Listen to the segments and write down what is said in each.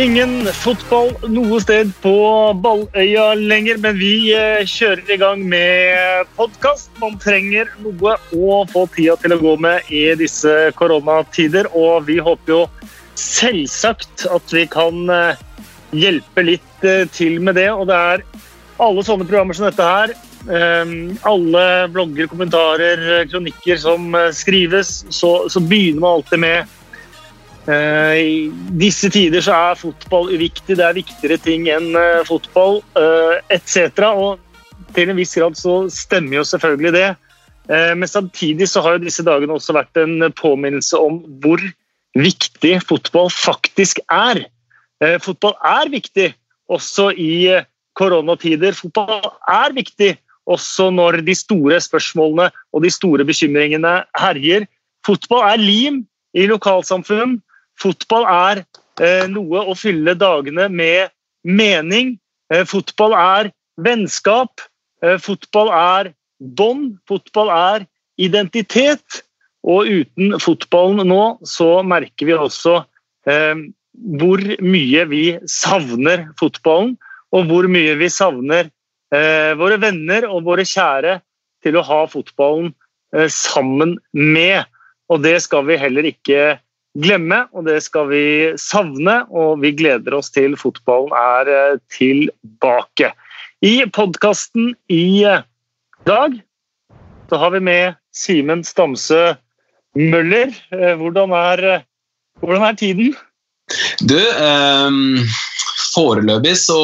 Ingen fotball noe sted på Balløya lenger, men vi eh, kjører i gang med podkast. Man trenger noe å få tida til å gå med i disse koronatider, og vi håper jo selvsagt at vi kan eh, hjelpe litt eh, til med det. Og det er alle sånne programmer som dette her. Alle blogger, kommentarer, kronikker som skrives, så, så begynner man alltid med I disse tider så er fotball uviktig. Det er viktigere ting enn eh, fotball eh, etc. Og til en viss grad så stemmer jo selvfølgelig det. Men samtidig så har jo disse dagene også vært en påminnelse om hvor viktig fotball faktisk er. Fotball er viktig også i koronatider. Fotball er viktig også når de store spørsmålene og de store bekymringene herjer. Fotball er lim i lokalsamfunn. Fotball er eh, noe å fylle dagene med mening. Eh, fotball er vennskap. Eh, fotball er bånd. Fotball er identitet. Og uten fotballen nå så merker vi også eh, hvor mye vi savner fotballen, og hvor mye vi savner eh, våre venner og våre kjære til å ha fotballen eh, sammen med. Og det skal vi heller ikke glemme, og det skal vi savne. Og vi gleder oss til fotballen er eh, tilbake. I podkasten i eh, dag så har vi med Simen Stamse Møller. Eh, hvordan er, hvordan er tiden? Du, um, foreløpig så,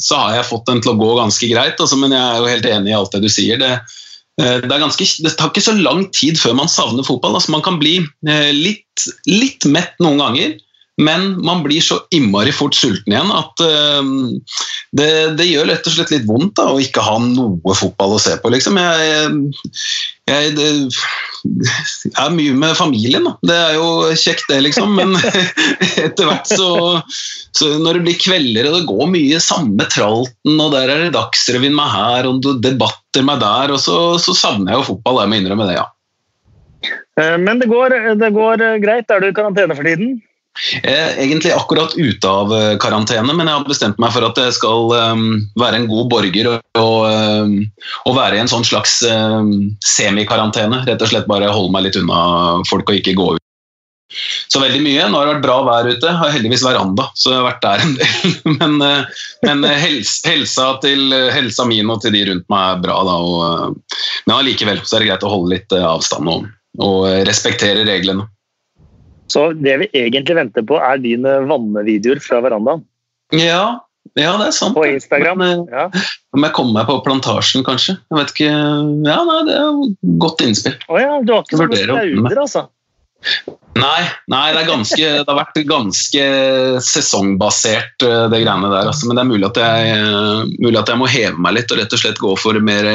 så, har jeg fått den til å gå ganske greit, altså, men jeg er jo helt enig i alt det du sier. Det, det, ganske, det, tar ikke så lang tid før man savner fotball. Altså man kan bli eh, litt, litt, mett noen ganger, men man blir så innmari fort sulten igjen at uh, det, det, gjør rett og slett litt vondt da, å ikke ha noe fotball å se på. Liksom. Jeg, jeg, det, jeg, er mye med familien, da. det er jo kjekt det, liksom. Men etter hvert så, så, Når det blir kvelder og det går mye samme tralten, og der er det Dagsrevyen meg her og debatter meg der, og så, så savner jeg jo fotball. Jeg må innrømme det, ja. Eh, men det går, det går greit. Er du i karantene for tiden? Egentlig akkurat ute av eh, karantene, men jeg har bestemt meg for at jeg skal um, være en god borger og, og, um, være i en sånn slags um, semikarantene. Rett og slett bare holde meg litt unna folk og ikke gå ut. Så veldig mye. Nå har det vært bra vær ute. Har heldigvis veranda, så jeg har vært der en del. Men, uh, men hels, helsa, til, helsa min og til de rundt meg er bra, da. Og, men allikevel så er det greit å holde litt avstand og, og respektere reglene. Så det vi egentlig venter på, er dine vannevideoer fra verandaen. Ja, ja, det er sant. På Instagram. Men, ja. Om jeg kommer meg på plantasjen, kanskje. Jeg vet ikke. Ja, nei, Det er godt innspill. Å ja, du har ikke noen stauder, altså? Nei, nei det, ganske, det, har vært ganske sesongbasert, eh, det greiene der. Altså. Men det er mulig at, jeg, mulig at jeg må heve meg litt og rett og slett gå for mer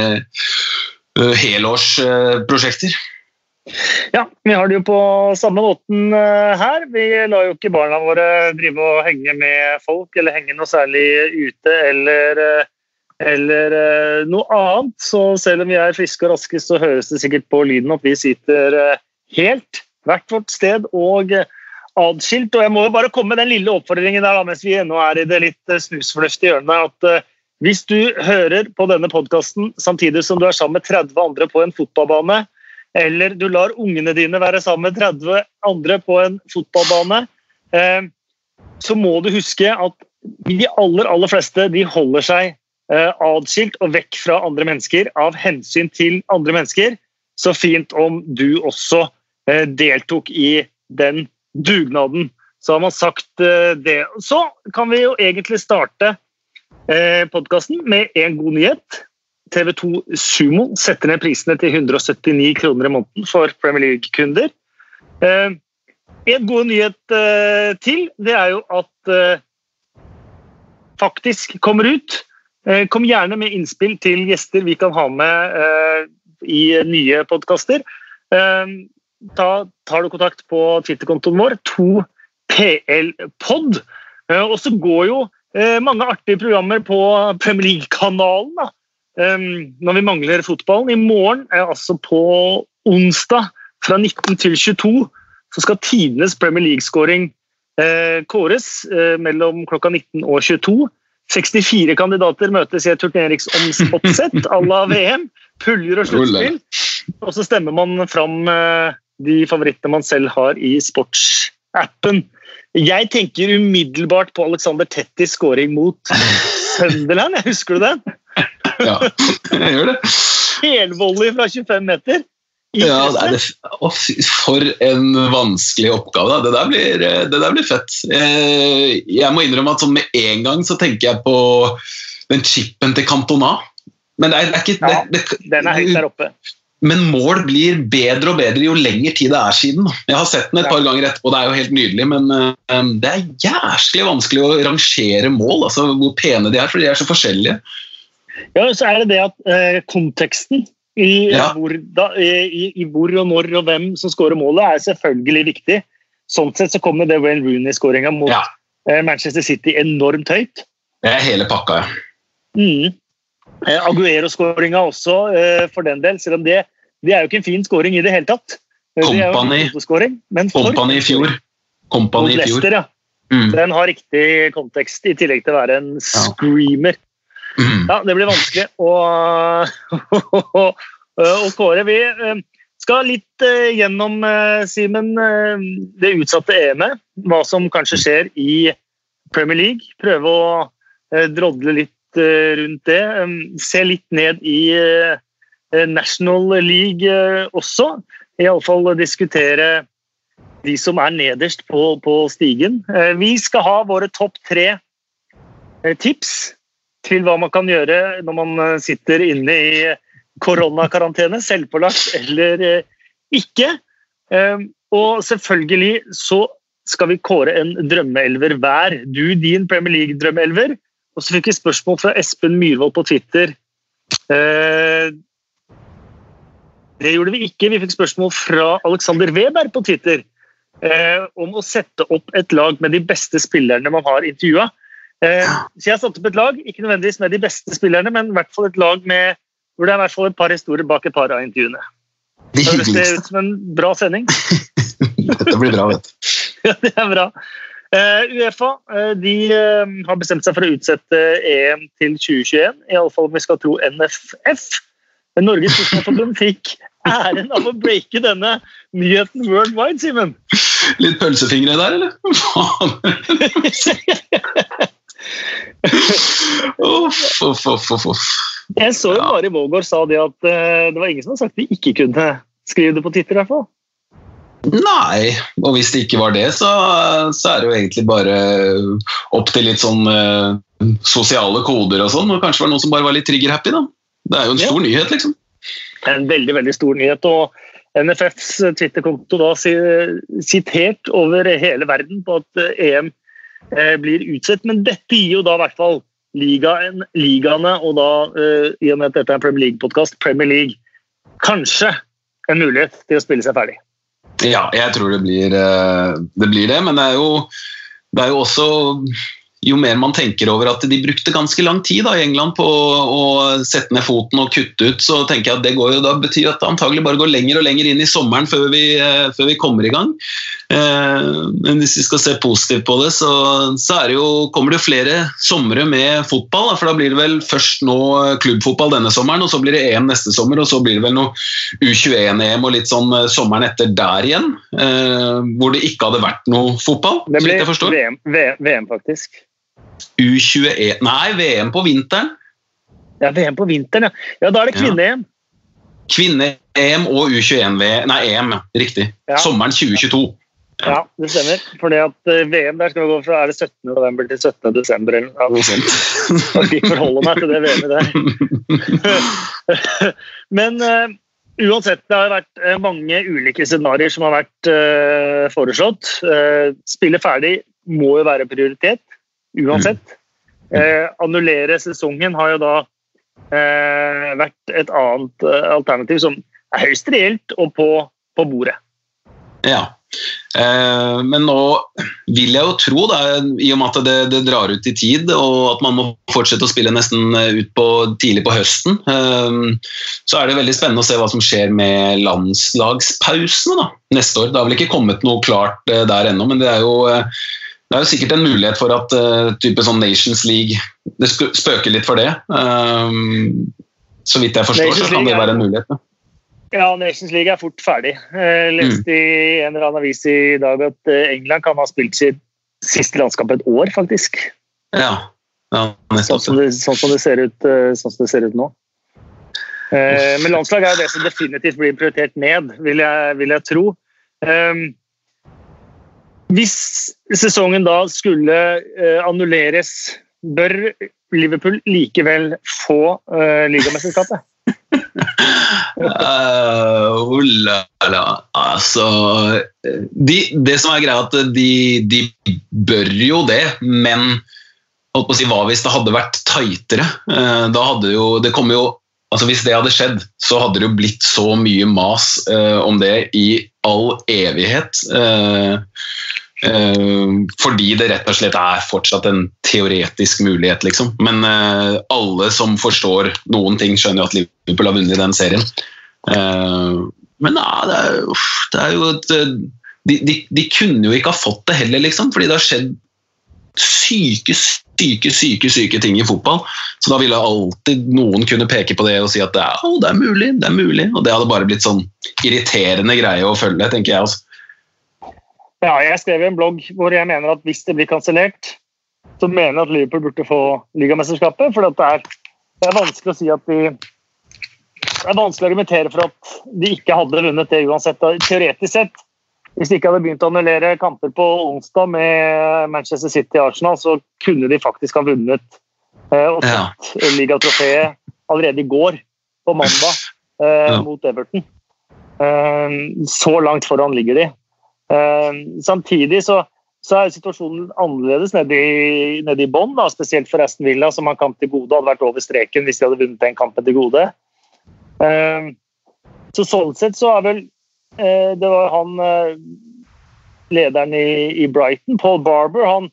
helårsprosjekter. Ja, vi har det jo på samme måten eh, her. Vi lar jo ikke barna våre drive og henge med folk, eller henge noe særlig ute eller, eh, eller eh, noe annet. Så selv om vi er friske og raske, så høres det sikkert på lyden at vi sitter helt hvert vårt sted og adskilt. Og jeg må jo bare komme med den lille oppfordringen der da, mens vi ennå er i det litt snusfornuftige hjørnet. at hvis du hører på denne podkasten samtidig som du er sammen med 30 andre på en fotballbane, eller du lar ungene dine være sammen med 30 andre på en fotballbane, eh, så må du huske at de aller, aller fleste de holder seg eh, atskilt og vekk fra andre mennesker av hensyn til andre mennesker. Så fint om du også eh, deltok i den dugnaden. Så har man sagt det. Så kan vi jo egentlig starte podkasten med en god nyhet. TV2 Sumo setter ned prisene til 179 kroner i måneden for Premier League-kunder. Eh, en god nyhet eh, til det er jo at eh, faktisk kommer ut. Kom gjerne med innspill til gjester vi kan ha med i nye podkaster. Da tar du kontakt på Twitter-kontoen vår, 2plpod. Og så går jo mange artige programmer på Premier League-kanalen. Når vi mangler fotballen. I morgen, altså på onsdag fra 19 til 22, så skal tidenes Premier League-skåring eh, kåres eh, mellom klokka 19 og 22. 64 kandidater møtes i et turneringsoppsett à la VM. Puljer og sluttspill. Og så stemmer man fram eh, de favorittene man selv har i sportsappen. Jeg tenker umiddelbart på Alexander Tettis scoring mot Sunderland. Husker du den? Ja, jeg gjør det. Helvolley fra 25 meter. Ja, det For en vanskelig oppgave. Det der, blir, det der, blir, fett. Eh, jeg må innrømme at sånn med en gang så tenker jeg på den chipen til Cantona. Men det er, det er ikke ja, det, Den er høyt der oppe. Men mål blir bedre og bedre jo lenger tid det er siden. Jeg har sett den et par ganger etterpå, det er jo helt nydelig, men um, det er jæsklig vanskelig å rangere mål. altså Hvor pene de er, for de er så forskjellige. Ja, så er det det at eh, konteksten i, ja. hvor, da, i, i, hvor, og når og hvem som skårer målet, er selvfølgelig viktig. Sånn sett så kommer det Wayne Rooney-skåringa mot ja. eh, Manchester City enormt høyt. Det er hele pakka, ja. Mm. Eh, Aguero-skåringa også, for den del, selv om det det er jo ikke en fin skåring i det hele tatt. Company, Company i fjor. Company i fjor. Ja. Mm. Den har riktig kontekst, i tillegg til å være en screamer. Mm. Ja, det blir vanskelig å, å, kåre. Vi eh, skal litt eh, gjennom, eh, Simen, det utsatte EM-et. Hva som kanskje skjer i Premier League. Prøve å drodle litt rundt det. Se litt ned i National League også. Iallfall diskutere de som er nederst på, på, stigen. Vi skal ha våre topp tre tips til hva man kan gjøre når man sitter inne i koronakarantene, selvpålagt eller ikke. Og selvfølgelig så skal vi kåre en drømmeelver hver. Du din Premier League-drømmeelver. Og så fikk vi spørsmål fra Espen Myhrvold på Twitter. Det gjorde vi ikke. Vi fikk spørsmål fra Alexander Weber på Twitter eh, om å sette opp et lag med de beste spillerne man har intervjua. Eh, så jeg har satt opp et lag, ikke nødvendigvis med de beste spillerne, men i hvert fall et lag med, hvor det er i hvert fall et par historier bak et par av intervjuene. Det høres det ut som en bra sending? Dette blir bra, vet du. ja, det er bra. Uh, Uefa uh, de, uh, har bestemt seg for å utsette EM til 2021, iallfall om vi skal tro NFF. Men Norges Fotballforbund fikk æren av å breake denne nyheten worldwide, Simen. Litt pølsefingre der, eller? Uff, uff, uff, uff. Jeg så jo Mari Mågård sa det at uh, det var ingen som hadde sagt de ikke kunne skrive det på Twitter. i hvert fall. Nei, og hvis det ikke var det, så, så er det jo egentlig bare opp til litt sånn uh, sosiale koder og sånn. Og kanskje var noen som bare var litt trigger-happy, da. Det er jo en stor ja. nyhet, liksom. En veldig, veldig stor nyhet. og NFFs Twitter-konto da sitert over hele verden på at EM eh, blir utsatt. Men dette gir jo da i hvert fall ligaen, ligaene, og da eh, i og med at dette er en Premier League-podkast, Premier League, kanskje en mulighet til å spille seg ferdig. Ja, jeg tror det blir eh, det, blir det men det er, jo, det er jo også jo mer man tenker over at de brukte ganske lang tid da, i England på å, sette ned foten og kutte ut, så tenker jeg at det går jo, da betyr at det antagelig bare går lenger og lenger inn i sommeren før vi, eh, før vi kommer i gang. Eh, men hvis vi skal se positivt på det, så, så det jo, kommer det flere somre med fotball. Da, for da blir det vel først nå klubbfotball denne sommeren, og så blir det EM neste sommer, og så blir det vel noe U21-EM og litt sånn eh, sommeren etter der igjen. Eh, hvor det ikke hadde vært noe fotball. Det blir VM, VM, faktisk. U21 Nei, VM på vinteren. Ja, VM på vinteren, ja. Ja, Da er det kvinne-EM. Ja. Kvinne-EM og U21-VM Nei, EM, riktig. Ja. Sommeren 2022. Ja. det stemmer. Fordi at uh, VM der skal vi gå fra er det 17. november til 17. desember. eller sånt. Jeg skal ikke forholde meg til det VM-et der. Men uh, uansett, det har vært uh, mange ulike scenarioer som har vært foreslått. spille ferdig må jo være prioritet uansett. Mm. Eh, annullere sesongen har jo da eh, vært et annet eh, alternativ som er høyst reelt og på, på bordet. Ja. Eh, men nå vil jeg jo tro, da, i og med at det, det, drar ut i tid, og at man må fortsette å spille nesten ut på, tidlig på høsten, eh, så er det veldig spennende å se hva som skjer med landslagspausene da, neste år. Det har vel ikke kommet noe klart eh, der ennå, men det er jo det er jo sikkert en mulighet for at uh, type sånn Nations League Det spøker litt for det. Um, så vidt jeg forstår, Nations så kan det være en mulighet. Ja. ja, Nations League er fort ferdig. Jeg leste mm. i en eller annen avis i dag at England kan ha spilt sitt siste landskap et år, faktisk. Ja, ja sånn, som det, sånn, som det ser ut, sånn som det ser ut nå. Men landslag er jo det som definitivt blir prioritert ned, vil jeg, vil jeg tro. Um, hvis sesongen da skulle uh, annulleres, bør Liverpool likevel få uh, ligamesterskapet? uh, altså de, Det som er greia, at de, de bør jo det, men holdt på å si, hva hvis det hadde vært tightere? Uh, da hadde jo, det kommer jo altså Hvis det hadde skjedd, så hadde det jo blitt så mye mas eh, om det i all evighet. Eh, Eh, fordi det rett og slett er fortsatt en teoretisk mulighet, liksom. Men eh, alle som forstår noen ting, skjønner jo at Liverpool har vunnet den serien. Eh, men ja, det er, det er jo et de, de, de, kunne jo ikke ha fått det heller, liksom, fordi det har skjedd syke, syke, syke syke ting i fotball. Så da ville alltid noen kunne peke på det og si at det er, oh, det er mulig, det er mulig. Og det hadde bare blitt sånn irriterende greie å følge, tenker jeg. altså. Ja, jeg skrev en blogg hvor jeg mener at hvis det blir kansellert, så mener jeg at Liverpool burde få ligamesterskapet. For det er, det er, vanskelig å si at de Det er vanskelig å argumentere for at de ikke hadde vunnet det uansett. Teoretisk sett, hvis de ikke hadde begynt å annullere kamper på onsdag med Manchester City og Arsenal, så kunne de faktisk ha vunnet eh, og tatt ja. ligatrofeet allerede i går, på mandag, eh, ja. mot Everton. Eh, så langt foran ligger de. Samtidig så, så, er situasjonen annerledes nede i, nede i bånn, spesielt for Aston Villa, som har kamp til gode. Hadde vært over streken hvis de hadde vunnet den kampen til gode. Så sånn sett så er vel Det var han eh, lederen i, i Brighton, Paul Barber, han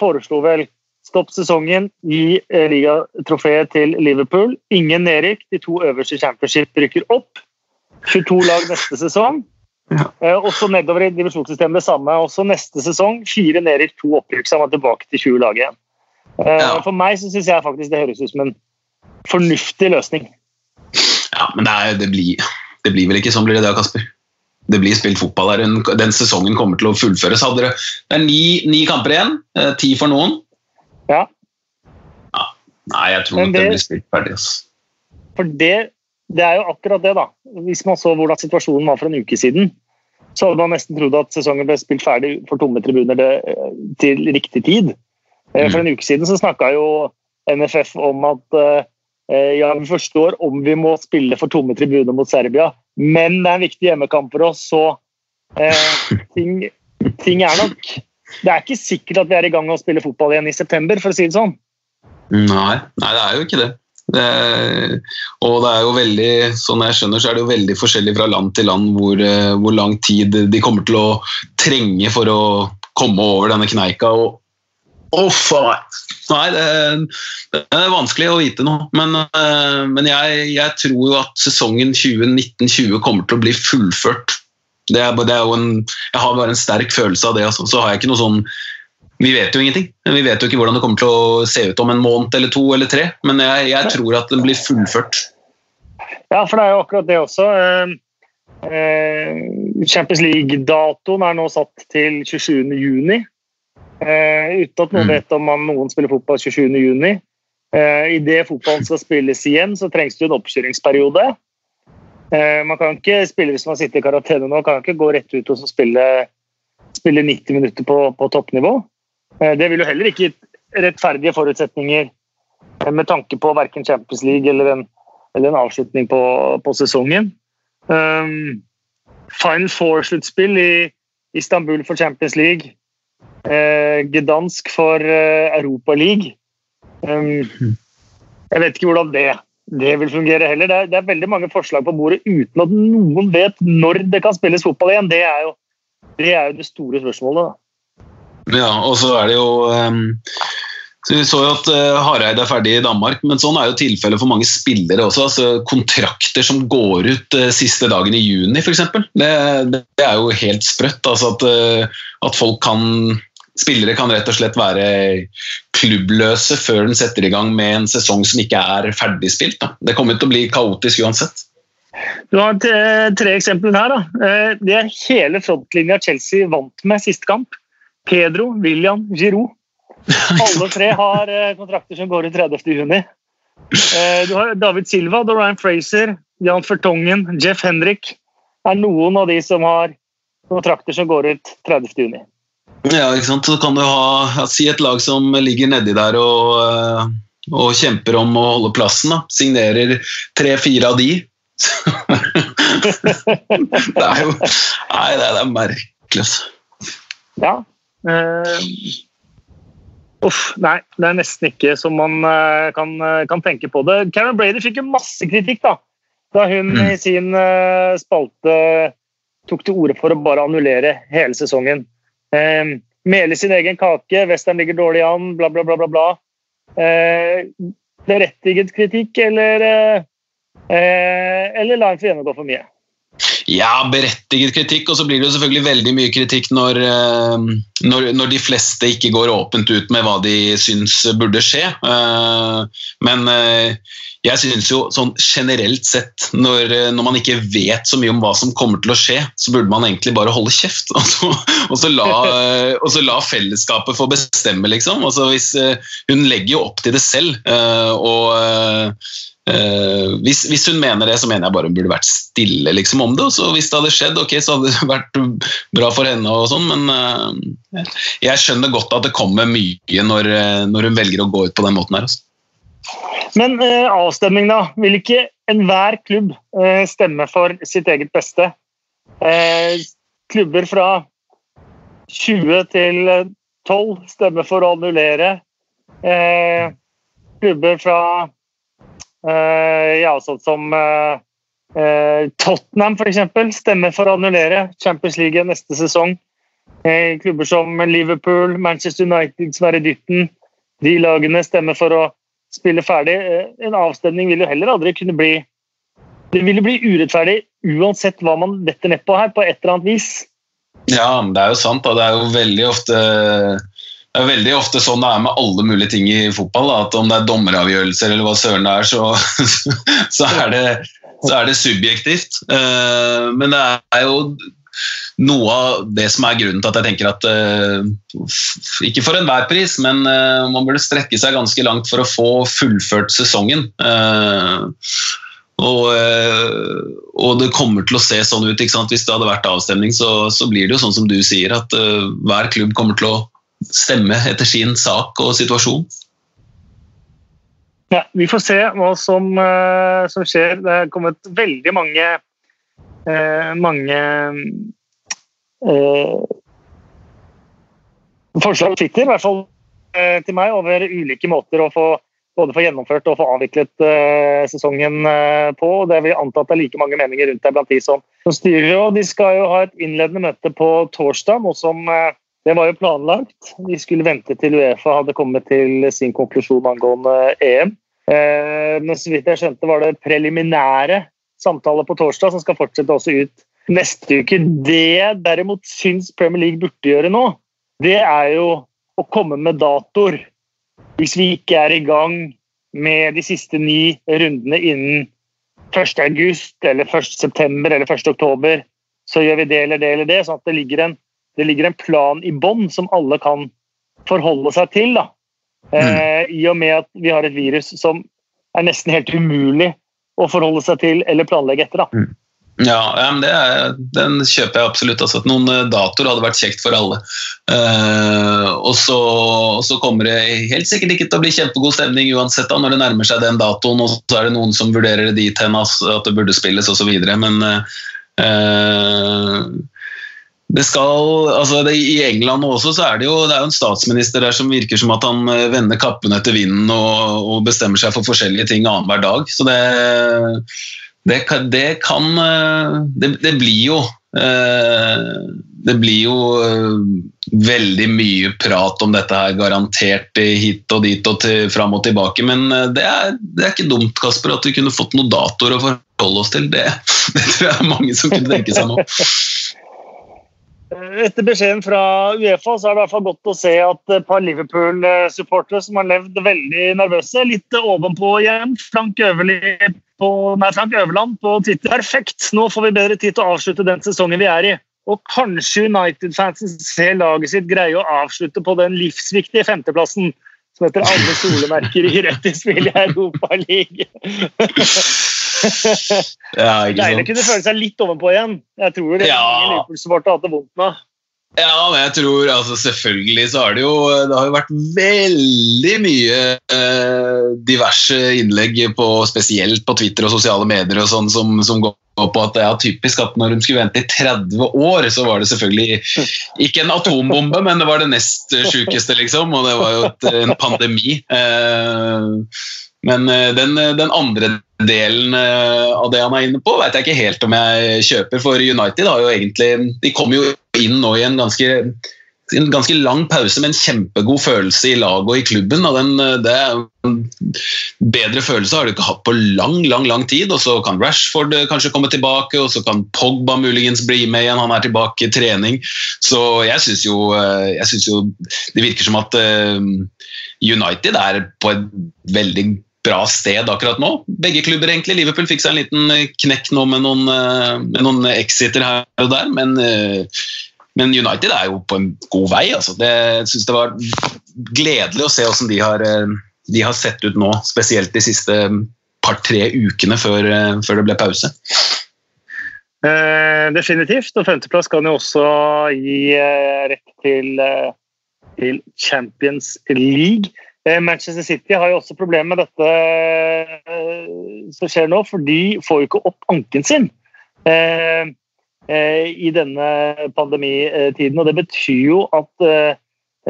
foreslo vel stopp sesongen, gi eh, ligatrofeet til Liverpool. Ingen nedrykk, de to øverste championship rykker opp. 22 lag neste sesong. Ja. Eh, også nedover i divisjonssystemet det samme. Også neste sesong fire nedrykk, to opprykk, så han var tilbake til 20 lag igjen. Eh, ja. For meg så syns jeg faktisk det høres ut som en fornuftig løsning. Ja, men det, er, det, blir, det blir, vel ikke sånn blir det da, Kasper? Det blir spilt fotball her. Den sesongen kommer til å fullføres. Hadde Det er ni, ni, kamper igjen. Eh, ti for noen. Ja. ja. Nei, jeg tror nok det, den blir spilt ferdig. Altså. For det det er jo akkurat det, da. Hvis man så hvordan situasjonen var for en uke siden, så hadde man nesten trodd at sesongen ble spilt ferdig for tomme tribuner eh, til riktig tid. Mm. for en uke siden så snakka jo NFF om at eh, ja, vi forstår om vi må spille for tomme tribuner mot Serbia, men det er en viktig hjemmekamp for oss, så eh, ting, ting, er nok Det er ikke sikkert at vi er i gang med å spille fotball igjen i september, for å si det sånn. Nei, nei det er jo ikke det. Det, og det er jo veldig, sånn jeg skjønner, så er det jo veldig forskjellig fra land til land hvor, eh, hvor lang tid de kommer til å trenge for å komme over denne kneika. og Uff a meg! Nei, det, det, er vanskelig å vite noe. Men, eh, men jeg, jeg, tror jo at sesongen 2019-20 kommer til å bli fullført. Det er, det er en, jeg har bare en sterk følelse av det. Altså. Så har jeg ikke noe sånn vi vet jo ingenting. Vi vet jo ikke hvordan det kommer til å se ut om en måned eller to eller tre. Men jeg, jeg tror at den blir fullført. Ja, for det er jo akkurat det også. Eh, eh, Champions League-datoen er nå satt til 27.6. Eh, uten at noen mm. vet om man, noen spiller fotball 27.6. Idet fotballen skal spilles igjen, så trengs det en oppkjøringsperiode. Man kan ikke spille hvis man sitter i karantene nå, kan ikke gå rett ut og spille, spille 90 minutter på, på toppnivå. Eh, det vil jo heller ikke rettferdige forutsetninger eh, med tanke på verken Champions League eller en, eller en avslutning på, på sesongen. Um, Final Four-sluttspill i Istanbul for Champions League. Uh, Gdansk for uh, Europa League. Um, jeg vet ikke hvordan det, det vil fungere heller. Det er, det er, veldig mange forslag på bordet uten at noen vet når det kan spilles fotball igjen. Det er jo det, er jo det store spørsmålet. Da. Ja, og så er det jo um, så Vi så jo at uh, Hareide er ferdig i Danmark, men sånn er jo tilfellet for mange spillere også. altså Kontrakter som går ut uh, siste dagen i juni, f.eks. Det, det er jo helt sprøtt. altså at, uh, at folk kan spillere kan rett og slett være klubbløse før den setter i gang med en sesong som ikke er ferdigspilt. Da. Det kommer til å bli kaotisk uansett. Du har tre eksempler her. Da. Eh, det er hele frontlinja Chelsea vant med siste kamp. Pedro, William, Giroud. Alle tre har eh, kontrakter som går ut 30.6. juni. du har David Silva, Dorian Fraser, Jan Fertongen, Jeff Henrik. er noen av de som har kontrakter som går ut 30.6. Ja, ikke sant. Så kan du ha si et lag som ligger nedi der og, eh, og kjemper om å holde plassen. da. Signerer tre-fire av de. det er jo Nei, det er, det er merkelig. Altså. Ja. Uh, uff, nei, det er nesten ikke som man uh, kan, uh, kan, tenke på det. Karen Brady fikk jo masse kritikk da da hun mm. i sin spalte tok til orde for å bare annullere hele sesongen. Eh, mele sin egen kake, Western ligger dårlig an, bla, bla, bla. bla, bla. Eh, berettiget kritikk, eller, eh, eller la en få gjennomgå for mye? Ja, berettiget kritikk, og så blir det jo selvfølgelig veldig mye kritikk når, eh, når, når, de fleste ikke går åpent ut med hva de syns burde skje. Eh, men eh, jeg synes jo sånn generelt sett, når, når, man ikke vet så mye om hva som kommer til å skje, så burde man egentlig bare holde kjeft. Og så, og så, la, og så la, fellesskapet få bestemme, liksom. Altså hvis, hun legger jo opp til det selv. og Uh, hvis, hvis, hun mener det, så mener jeg bare hun burde vært stille liksom, om det. Så hvis det hadde skjedd, ok, så hadde det vært bra for henne, og sånn, men uh, jeg skjønner godt at det kommer mye når, uh, når, hun velger å gå ut på den måten her. Altså. Men avstemning, da. Vil ikke enhver klubb stemme for sitt eget beste? klubber fra 20 til 12 stemmer for å annullere. klubber fra Eh, ja, sånn som eh, eh, Tottenham f.eks. stemmer for å annullere Champions League neste sesong. Klubber som Liverpool, Manchester United, Sverre Dytten, de lagene stemmer for å spille ferdig. En avstemning vil jo heller aldri kunne bli Det vil jo bli urettferdig uansett hva man detter ned på her, på et eller annet vis. Ja, det er jo sant. Og det er jo veldig ofte det er veldig ofte sånn det er med alle mulige ting i fotball. Da, at Om det er dommeravgjørelser eller hva søren det er, så, så, er, det, så er, det, subjektivt. Uh, men det er jo noe av det som er grunnen til at jeg tenker at uh, Ikke for enhver pris, men uh, man burde strekke seg ganske langt for å få fullført sesongen. Og, og, det kommer til å se sånn ut. Hvis det hadde vært avstemning, så, så, blir det jo sånn som du sier, at hver klubb kommer til å stemme etter sin sak og situasjon. Ja, Vi får se hva som, uh, som skjer. Det er kommet veldig mange uh, mange uh, forslag på Twitter, i hvert fall til meg, over ulike måter å få både få gjennomført og få avviklet sesongen på. Det vil anta at det er like mange meninger rundt deg blant de som, som styrer. og De skal jo ha et innledende møte på torsdag, noe som det var jo planlagt. Vi skulle vente til Uefa hadde kommet til sin konklusjon angående EM. Eh, men så vidt jeg skjønte, var det preliminære samtaler på torsdag som skal fortsette også ut neste uke. Det jeg derimot syns Premier League burde gjøre nå, det er jo å komme med datoer. Hvis vi ikke er i gang med de siste ni rundene innen 1.8 eller 1.9 eller 1.10, så gjør vi det eller det eller det, sånn at det ligger en det ligger en plan i bånn som alle kan forholde seg til. Da. Mm. Eh, I og med at vi har et virus som er nesten helt umulig å forholde seg til eller planlegge etter. Da. Mm. Ja, er, den kjøper jeg absolutt. Altså, noen eh, datoer hadde vært kjekt for alle. Eh, og, så, og, så, kommer det helt sikkert ikke til å bli kjempegod stemning uansett da, når det nærmer seg den datoen, og så er det noen som vurderer det dit hen at det burde spilles osv. Men uh, det skal, altså det, I England også så er det jo det er jo en statsminister der som virker som at han eh, vender kappen etter vinden og, og bestemmer seg for forskjellige ting annenhver dag. Så det, det, det kan eh, det, blir jo eh, Det blir jo veldig mye prat om dette her, garantert hit og dit og til, fram og tilbake. Men det er, det er ikke dumt Kasper, at vi kunne fått noen datoer å forholde oss til. Det, det tror jeg er mange som kunne tenke seg nå. Etter beskjeden fra Uefa så er det i hvert fall godt å se at et par Liverpool-supportere som har levd veldig nervøse, litt ovenpå igjen. Frank, på, nei, Frank Øverland på Twitter. Perfekt! Nå får vi bedre tid til å avslutte den sesongen vi er i. Og kanskje United-fansen ser laget sitt greie å avslutte på den livsviktige femteplassen som heter alle solemerker i rødt i spill i Europaligaen. Ja, Deilig å kunne føle seg litt ovenpå igjen. Jeg tror det Ja. Liverpool-supportere har hatt det vondt med. Ja, men jeg tror altså Selvfølgelig så har det jo Det har jo vært veldig mye eh, diverse innlegg på spesielt på Twitter og sosiale medier og sånn som, som går på at det er typisk at når de skulle vente i 30 år, så var det selvfølgelig ikke en atombombe, men det var det nest sjukeste, liksom. Og det var jo et, en pandemi. Eh, men eh, den, den andre delen eh, av det han er inne på, vet jeg ikke helt om jeg kjøper. For United har jo egentlig De kom jo inn nå i en ganske, en ganske lang pause med en kjempegod følelse i laget og i klubben. og den, eh, det er en Bedre følelse har du ikke hatt på lang lang, lang tid. og Så kan Rashford eh, kanskje komme tilbake, og så kan Pogba muligens bli med igjen. Han er tilbake i trening. Så jeg syns jo, eh, synes jo det virker som at United er på et veldig bra sted akkurat nå. Begge klubber egentlig. Liverpool fikk seg en liten knekk nå med noen, med noen exiter her og der, men, men United er jo på en god vei. Altså. Det, jeg synes det var gledelig å se hvordan de har, eh, de har sett ut nå, spesielt de siste par-tre ukene før, eh, før det ble pause. Eh, definitivt. Og femteplass kan jo også gi eh, rett til, eh, til Champions League. Eh, Manchester City har jo også problemer med dette som skjer nå, for de får jo ikke opp anken sin eh, i denne pandemitiden. Og det betyr jo at eh,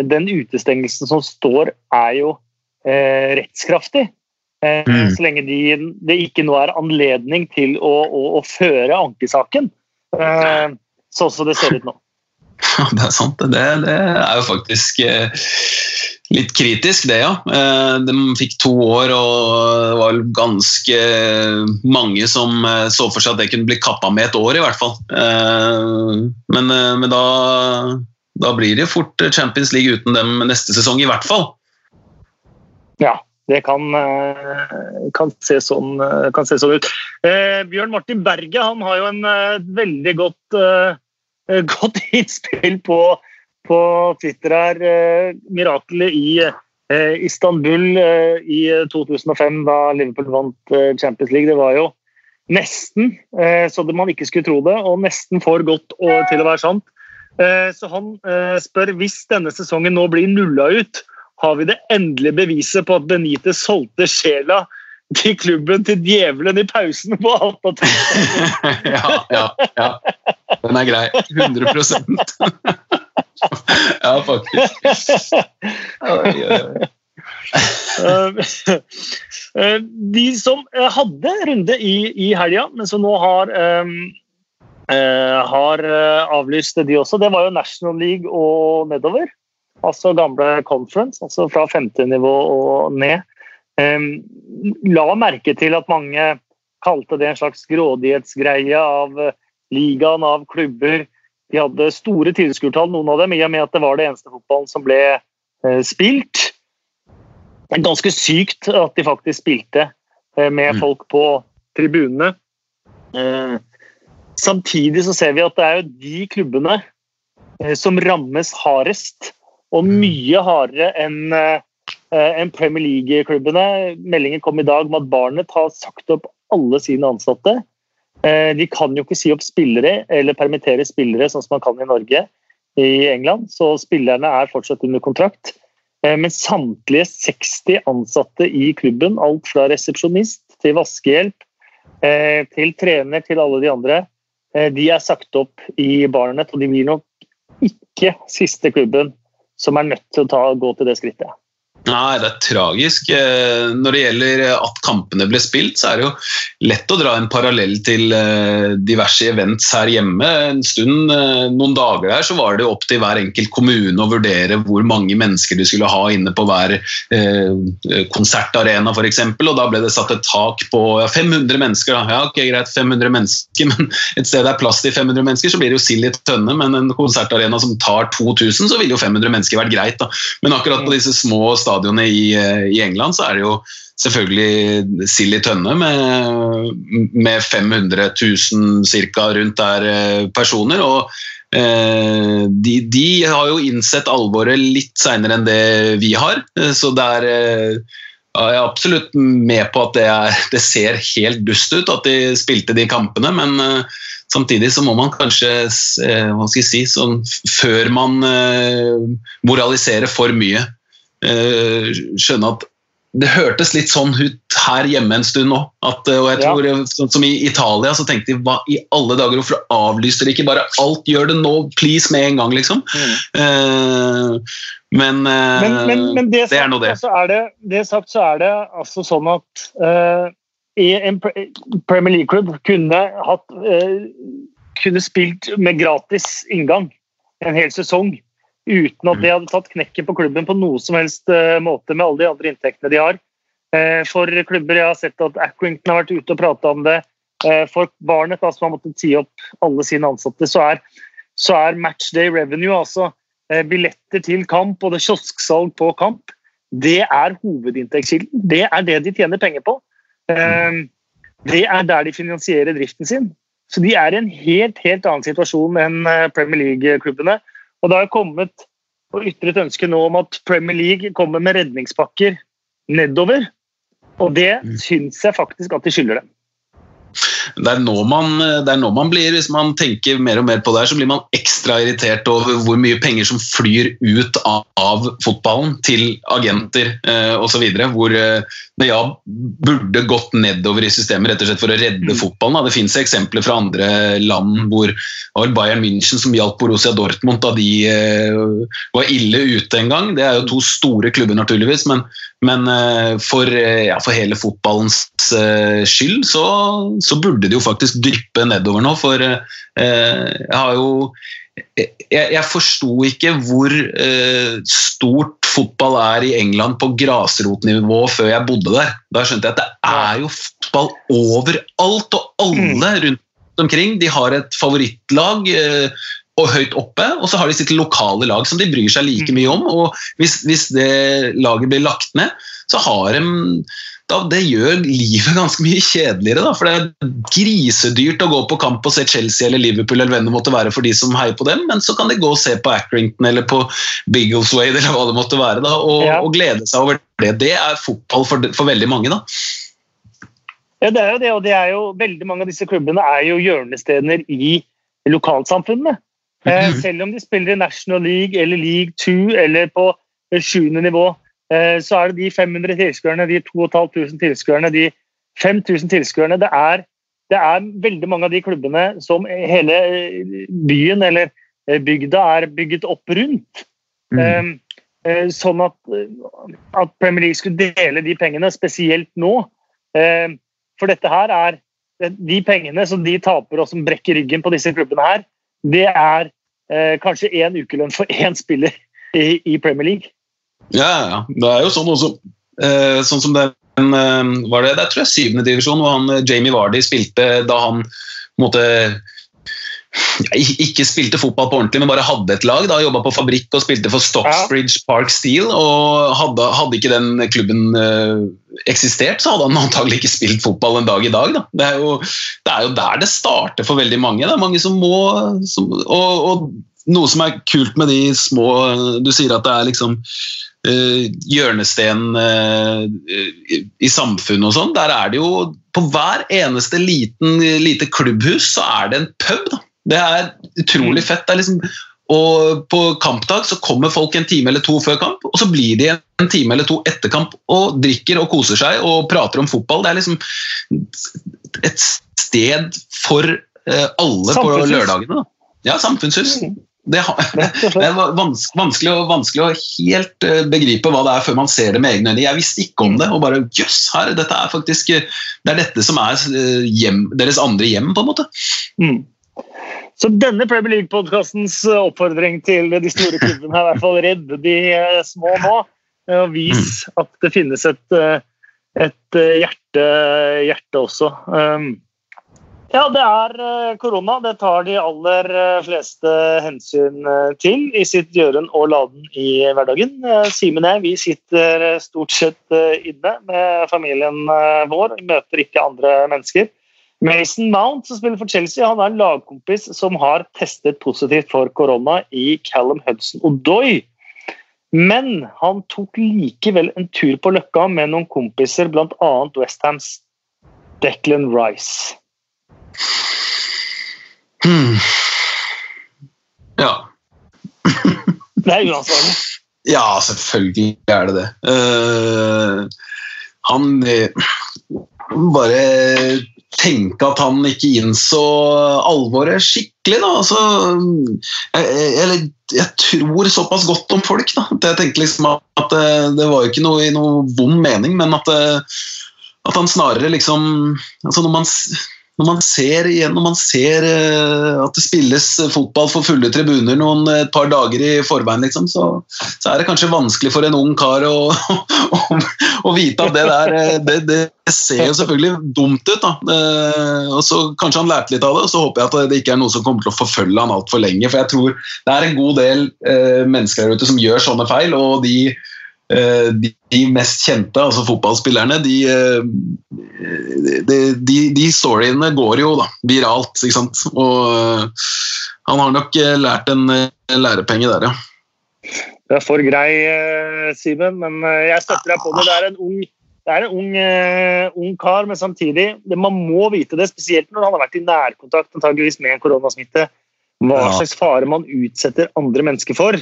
den utestengelsen som står, er jo eh, rettskraftig. Eh, Mm. Så lenge de, det ikke nå er anledning til å, å, å føre ankesaken. Eh, sånn som det ser ut nå. Ja, det er sant. Det, det er jo faktisk eh, litt kritisk, det, ja. Eh, de fikk to år, og det var ganske mange som eh, så for seg at det kunne bli kappa med et år, i hvert fall. Eh, men men da, da blir det fort Champions League uten dem neste sesong, i hvert fall. Ja, det kan, kan, se, sånn, kan se sånn ut. Bjørn Martin Berge han har jo en veldig godt, godt innspill på, på Twitter her. Eh, mirakelet i eh, Istanbul eh, i 2005, da Liverpool vant eh, Champions League. Det var jo nesten eh, så man ikke skulle tro det, og nesten for godt å, til å være sant. Eh, så han spør hvis denne sesongen nå blir nulla ut, har vi det endelige beviset på at Benitez solgte sjela til klubben til djevelen i pausen på Alta ja, ja, ja. Den er grei. 100 Ja, faktisk. Oi, oi, oi. Eh, De som eh, hadde runde i, i helga, men som nå har, um, uh, har avlyst de også, det var jo National League og nedover. Altså gamle conference, altså fra femte nivå og ned. Um, La merke til at mange kalte det en slags grådighetsgreie av eh, ligaen, av klubber. De hadde store tilskuertall, noen av dem, i og med at det var det eneste fotballen som ble eh, spilt. Det er ganske sykt at de faktisk spilte eh, med Mm. folk på tribunene. Eh, Samtidig så ser vi at det er jo de klubbene som rammes hardest, og Mm. mye hardere enn enn Premier League-klubbene. Meldingen kom i dag om at Barnet har sagt opp alle sine ansatte. Eh, De kan jo ikke si opp spillere eller permittere spillere, sånn som man kan i Norge i England. Så spillerne er fortsatt under kontrakt. Eh, Men samtlige 60 ansatte i klubben, alt fra resepsjonist til vaskehjelp, eh, til trener til alle de andre, eh, de er sagt opp i Barnet, og de blir nok ikke siste klubben som er nødt til å ta, gå til det skrittet. Nei, det er tragisk. Eh, når det gjelder at kampene ble spilt, så er det jo lett å dra en parallell til eh, diverse events her hjemme. En stund, eh, noen dager der, så var det opp til hver enkelt kommune å vurdere hvor mange mennesker de skulle ha inne på hver konsertarena f.eks. Og da ble det satt et tak på 500 mennesker. Ja, ok, greit, 500 mennesker, men et sted det er plass til 500 mennesker, så blir det jo sild i tønne. Men en konsertarena som tar 2000, så ville jo 500 mennesker vært greit. Da. Men akkurat på disse små stadionene stadionet i, eh, i, England, så er det jo selvfølgelig sild i tønne med, med 500 000 cirka rundt der eh, personer. og eh, de, de, har jo innsett alvoret litt seinere enn det vi har. Så det er jeg er absolutt med på at det, er, det, ser helt dust ut at de spilte de kampene, men eh, samtidig så må man kanskje hva skal jeg si, sånn, Før man moraliserer for mye, Eh, skjønne at det hørtes litt sånn ut her hjemme en stund nå. At, eh, og jeg tror, ja. sånn Som i Italia så tenkte de hva i alle dager, hvorfor avlyser de ikke bare alt? Gjør det nå, please, med en gang, liksom. Mm. Uh, men, uh, men, men, men, det, det er nå det. Er det. Det sagt så er det altså sånn at uh, i en Premier League-klubb kunne, hatt, kunne spilt med gratis inngang en hel sesong uten at det hadde tatt knekken på klubben på noe som helst uh, måte med alle de andre inntektene de har. Uh, for klubber jeg har sett at Accrington har vært ute og prata om det. Uh, for Barnet, som har måttet si opp alle sine ansatte, så er, så er matchday revenue, altså billetter til kamp og det kiosksalg på kamp, det er hovedinntektskilden. Det er det de tjener penger på. Det er der de finansierer driften sin. Så de er i en helt, helt annen situasjon enn Premier League-klubbene. Og det har kommet og ytret ønske nå om at Premier League kommer med redningspakker nedover. Og det mm. syns jeg faktisk at de skylder dem det er, nå man, det er nå man blir, Hvis man tenker mer og mer på det her, så blir man ekstra irritert over hvor mye penger som flyr ut av, av fotballen til agenter eh, osv. Hvor eh, det ja, burde gått nedover i systemet rett og slett for å redde mm. fotballen. Da. Det fins eksempler fra andre land hvor var Bayern München som hjalp Borussia Dortmund da de eh, var ille ute en gang. Det er jo to store klubber, naturligvis, men, men eh, for, eh, ja, for, hele fotballens skyld så, så burde burde det jo faktisk dryppe nedover nå, for eh, jeg har jo jeg, jeg forsto ikke hvor eh, stort fotball er i England på grasrotnivå før jeg bodde der. Da skjønte jeg at det er jo fotball overalt, og alle mm. rundt omkring de har et favorittlag. Eh, og høyt oppe, og så har de sitt lokale lag som de bryr seg like mm. mye om. og Hvis, hvis det laget blir lagt ned, så har de da, det gjør livet ganske mye kjedeligere. Da, for det er grisedyrt å gå på kamp og se Chelsea eller Liverpool eller hvem det måtte være for de som heier på dem, men så kan de gå og se på Accrington eller på Biggleswade eller hva det måtte være, da, og, ja. og, glede seg over det. Det er fotball for, for veldig mange. da. Ja, det er jo det, og det er jo, veldig mange av disse klubbene er jo hjørnestener i lokalsamfunnene. Eh, mhm. selv om de spiller i National League eller League 2 eller på sjuende nivå, Eh, så er det de 500 tilskuerne, de 2500 tilskuerne, de 5000 tilskuerne. Det det er veldig mange av de klubbene som hele eh, byen eller eh, bygda er bygget opp rundt. Mm. Sånn at, at, Premier League skulle dele de pengene, spesielt nå. For dette her er De pengene som de taper og som brekker ryggen på disse klubbene her, det er kanskje én ukelønn for én spiller i Premier League. Ja, ja. Det er jo sånn også. Eh, sånn som den eh, var det, det tror jeg syvende divisjon, hvor han, eh, Jamie Vardy spilte da han måtte ikke spilte fotball på ordentlig, men bare hadde et lag. da Jobba på fabrikk og spilte for Stocksbridge Park Steel. og Hadde, hadde ikke den klubben eh, eksistert, så hadde han antagelig ikke spilt fotball en dag i dag. Da. Det, er jo, det er jo der det starter for veldig mange. Det er mange som må som, og, og, noe som er kult med de små Du sier at det er liksom uh, hjørnesten uh, i samfunnet og sånn. Der er det jo På hver eneste liten, lite klubbhus så er det en pub. Da. Det er utrolig mm. fett. Det er liksom, og På kampdag så kommer folk en time eller to før kamp, og så blir de en time eller to etter kamp og drikker og koser seg og prater om fotball. Det er liksom et sted for uh, alle på lørdagene. Da. Ja, samfunnshus. Det, det er vanskelig, vanskelig, å helt eh, begripe hva det er før man ser det med egne øyne. Jeg visste ikke om det, og bare jøss, her, dette er faktisk Det er dette som er eh, hjem, deres andre hjem, på en måte. Mm. Så denne Premier League-podkastens oppfordring til de store klubbene er i hvert fall redde de små nå. Og vis mm. at det finnes et, et hjerte, hjerte også. Um, ja, det er eh, korona. Det tar de aller eh, fleste hensyn eh, til i sitt gjøren og laden i hverdagen. Simen og jeg vi sitter stort sett inne med familien vår, møter ikke andre mennesker. Mason Mount, som spiller for Chelsea, han er en lagkompis som har testet positivt for korona i Callum Hudson Odoi. Men han tok likevel en tur på Løkka med noen kompiser, bl.a. Westhams Declan Rice. Hmm. Ja. det er uansvarlig. Ja, selvfølgelig er det det. Uh, han uh, Bare tenke at han ikke innså alvoret skikkelig, da. Altså, jeg, jeg, jeg, tror såpass godt om folk da. at jeg tenkte liksom at det, eh, det var jo ikke noe i noe vond mening, men at, at han snarere liksom altså Når man når man ser, når man ser uh, at det spilles fotball for fulle tribuner noen eh, et par dager i forveien, liksom, så, så, er det kanskje vanskelig for en ung kar å, å, å vite at det der eh, det, det, ser jo selvfølgelig dumt ut. da. Og så Kanskje han lærte litt av det, og så håper jeg at det ikke er noe som kommer til å forfølge han altfor lenge. For jeg tror det er en god del uh, mennesker der ute som gjør sånne feil, og de Eh, de mest kjente, altså fotballspillerne, de, eh, de, de, de storyene går jo da, viralt. ikke sant? Og eh, han har nok lært en lærepenge der, ja. Du er for grei, Simen, men jeg støtter deg på det. Det er en ung, er en ung, ung kar, men samtidig Man må vite det, spesielt når han har vært i nærkontakt antageligvis med en koronasmitte. Hva slags fare man utsetter andre mennesker for.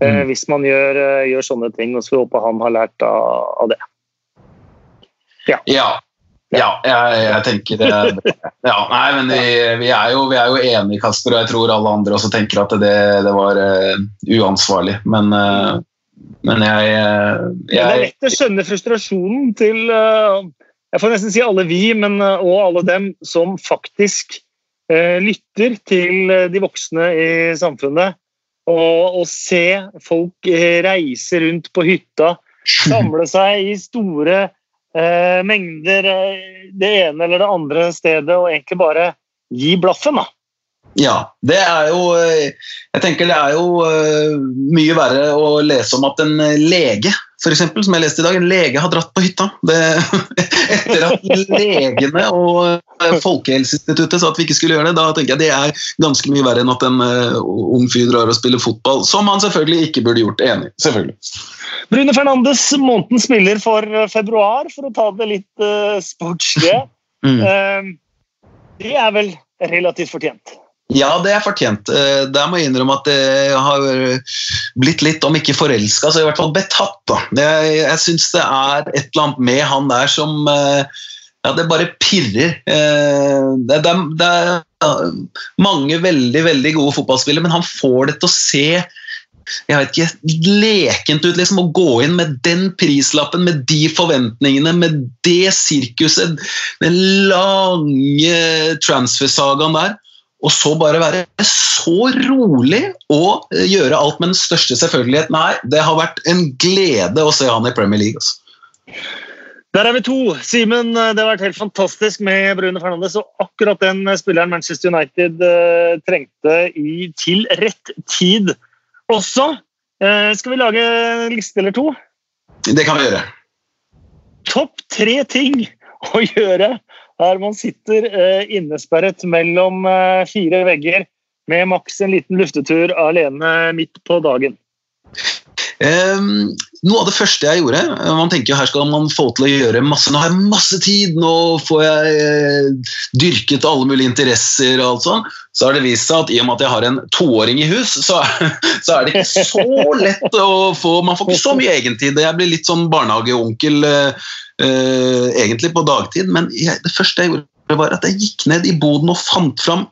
Eh, mm. hvis man gjør, eh, gjør, sånne ting. Og så håper han har lært av, av det. Ja. ja. ja jeg, jeg, tenker det. Ja, nei, men vi, vi, er jo, vi, er jo, enige, Kasper, og jeg tror alle andre også tenker at det, det var uh, uansvarlig. Men, uh, men jeg, jeg, Det er lett å skjønne frustrasjonen til uh, jeg får nesten si alle vi, men og alle dem som faktisk lytter til de voksne i samfunnet og, og se folk eh, reise rundt på hytta, samle seg i store eh, mengder eh, det ene eller det andre stedet, og egentlig bare gi blaffen. da. Ja, det er jo eh, Jeg tenker det er jo mye verre å lese om at en lege for eksempel, som jeg leste i dag, en lege har dratt på hytta. Det, etter at legene og eh, Folkehelseinstituttet sa at vi ikke skulle gjøre det, da tenker jeg det er ganske mye verre enn at en uh, ung fyr drar og spiller fotball, som han selvfølgelig ikke burde gjort. Enig. selvfølgelig. Brune Fernandes, månedens spiller for eh, februar, for å ta det litt uh, sportslige. Mm. Uh, det er vel relativt fortjent? Ja, det er fortjent. Eh, der må jeg innrømme at jeg har blitt litt, om ikke forelska, så i hvert fall betatt. Da. Jeg, jeg syns det er et eller annet med han der som eh, ja, det bare pirrer. Eh, det, det, det, er mange veldig veldig gode fotballspillere, men han får det til å se jeg vet ikke, lekent ut liksom, å gå inn med den prislappen, med de forventningene, med det sirkuset, den lange transfer-sagaen der. Og så bare være så rolig og eh, gjøre alt med den største selvfølgelighet. Nei, det har vært en glede å se han i Premier League. Altså. Der er vi to. Simen, eh, det har vært helt fantastisk med Brune Fernandes. Og akkurat den eh, spilleren Manchester United trengte i, til rett tid også. Uh, skal vi lage en liste eller to? Det kan vi gjøre. Topp tre ting å gjøre her man sitter eh, innesperret mellom eh, fire vegger med maks en liten luftetur alene midt på dagen. Um, noe av det første jeg gjorde Man tenker jo her skal man få til å gjøre masse. Nå har jeg masse tid, nå får jeg eh, dyrket alle mulige interesser. og alt sånn. Så har det vist seg at i og med at jeg har en toåring i hus, så, så er det ikke så lett å få Man får ikke så mye egentid. Jeg blir litt sånn barnehageonkel eh, eh, egentlig på dagtid. Men jeg, det første jeg gjorde, var at jeg gikk ned i boden og fant fram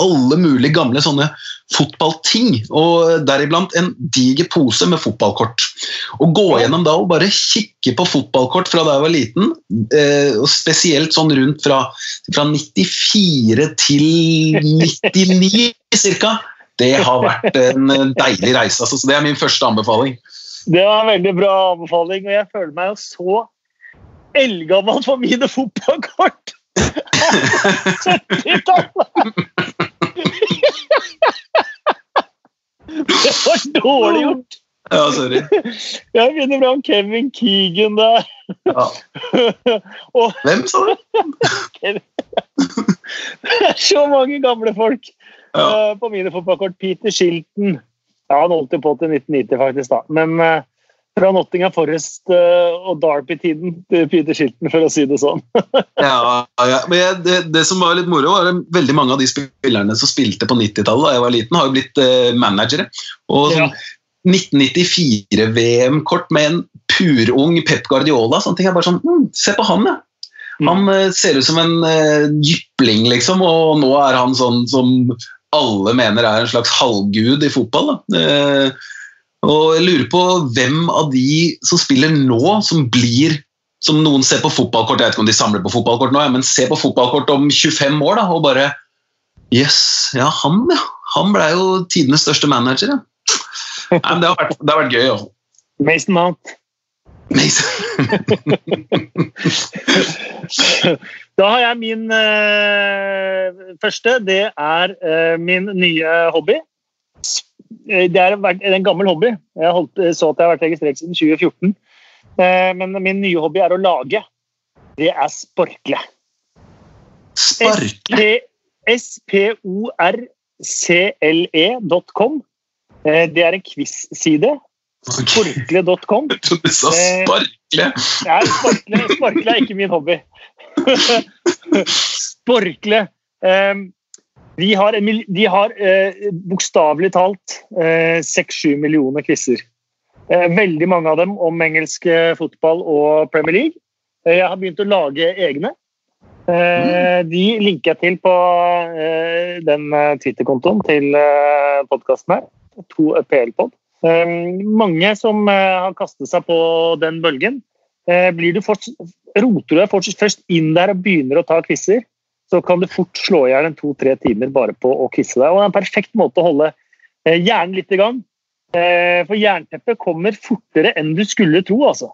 alle mulige gamle sånne fotballting, og deriblant en diger pose med fotballkort. Å gå gjennom da og bare kikke på fotballkort fra da jeg var liten, eh, og spesielt sånn rundt fra, fra 94 til 99 ca., det har vært en deilig reise. Altså, så det er min første anbefaling. Det var en veldig bra anbefaling, og jeg føler meg jo så eldgammel for mine fotballkort! 70-tallet! Det var dårlig gjort! Ja, sorry. Jeg begynner bra om Kevin Keegan der. Ja. Og Hvem, sa du? det er så mange gamle folk Ja. uh, på mine fotballkort. Peter Shilton. Ja, han holdt jo på til 1990, faktisk. da. Men eh, fra Nottingham Forest eh, og Derby-tiden til Peter Shilton, for å si det sånn. Ja, ja. Men jeg, det, det som var litt moro, var at veldig mange av de spillerne som spilte på 90-tallet da jeg var liten, har jo blitt eh, managere. Og sånn, 1994-VM-kort med en purung Pep Guardiola. sånne ting er bare sånn, mm, Se på han, ja. Han eh, ser ut som en uh, jypling, liksom, og nå er han sånn som alle mener er en slags halvgud i fotball. Da. Eh, og jeg lurer på hvem av de som spiller nå, som blir som noen ser på fotballkort, jeg vet ikke om de samler på fotballkort nå, ja, men ser på fotballkort om 25 år da, og bare Yes, ja, han, ja. Han ble jo tidenes største manager, ja. Nei, men det, har vært, det har vært gøy, altså. Mason Mount. Da har jeg min uh, første. Det er uh, min nye hobby. Eh, Det er en, gammel hobby. Jeg holdt, så at jeg har vært registrert siden 2014. Eh, men min nye hobby er å lage. Det er sporkle. Sparkle? sporcle.com. Eh, Det er en quiz-side. Sporkle.com. Jeg trodde du sa sparkle. Nei, sparkle, sparkle er ikke min hobby. Sporkle. De har, de har eh, bokstavelig talt seks-sju millioner quizer. Eh, veldig mange av dem om engelsk eh, fotball og Premier League. Eh, jeg har begynt å lage egne. Eh, De linker jeg til på eh, den eh, Twitter-kontoen til podkasten her. To PL-pod. Eh, mange som eh, har kastet seg på den bølgen. Eh, Blir du først, roter du deg først inn der og begynner å ta quizer, så kan du fort slå i hjel en to-tre timer bare på å kvisse deg. Og det er en perfekt måte å holde eh, hjernen litt i gang. Eh, For jernteppet kommer fortere enn du skulle tro. altså.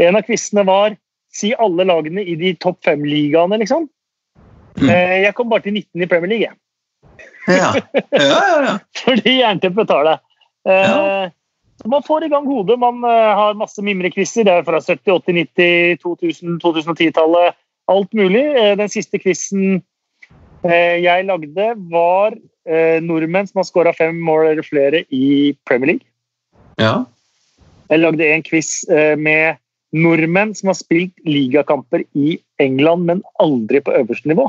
En av quizene var si alle lagene i de topp fem-ligaene, liksom. Mm. Eh, Jeg kom bare til 19 i Premier League, jeg. Ja. Ja, ja, ja. fordi jernteppet tar. Eh, Ja. Man får i gang hodet. Man har masse mimrekvisser. Det er fra 70-, 80-, 90-, 2000-, 2010-tallet. Alt mulig. Eh, Den siste quizen eh, jeg lagde, var eh, nordmenn som har skåra fem mål eller flere i Premier League. ja. Jeg lagde en quiz med nordmenn som har spilt ligakamper i England, men aldri på øverste nivå.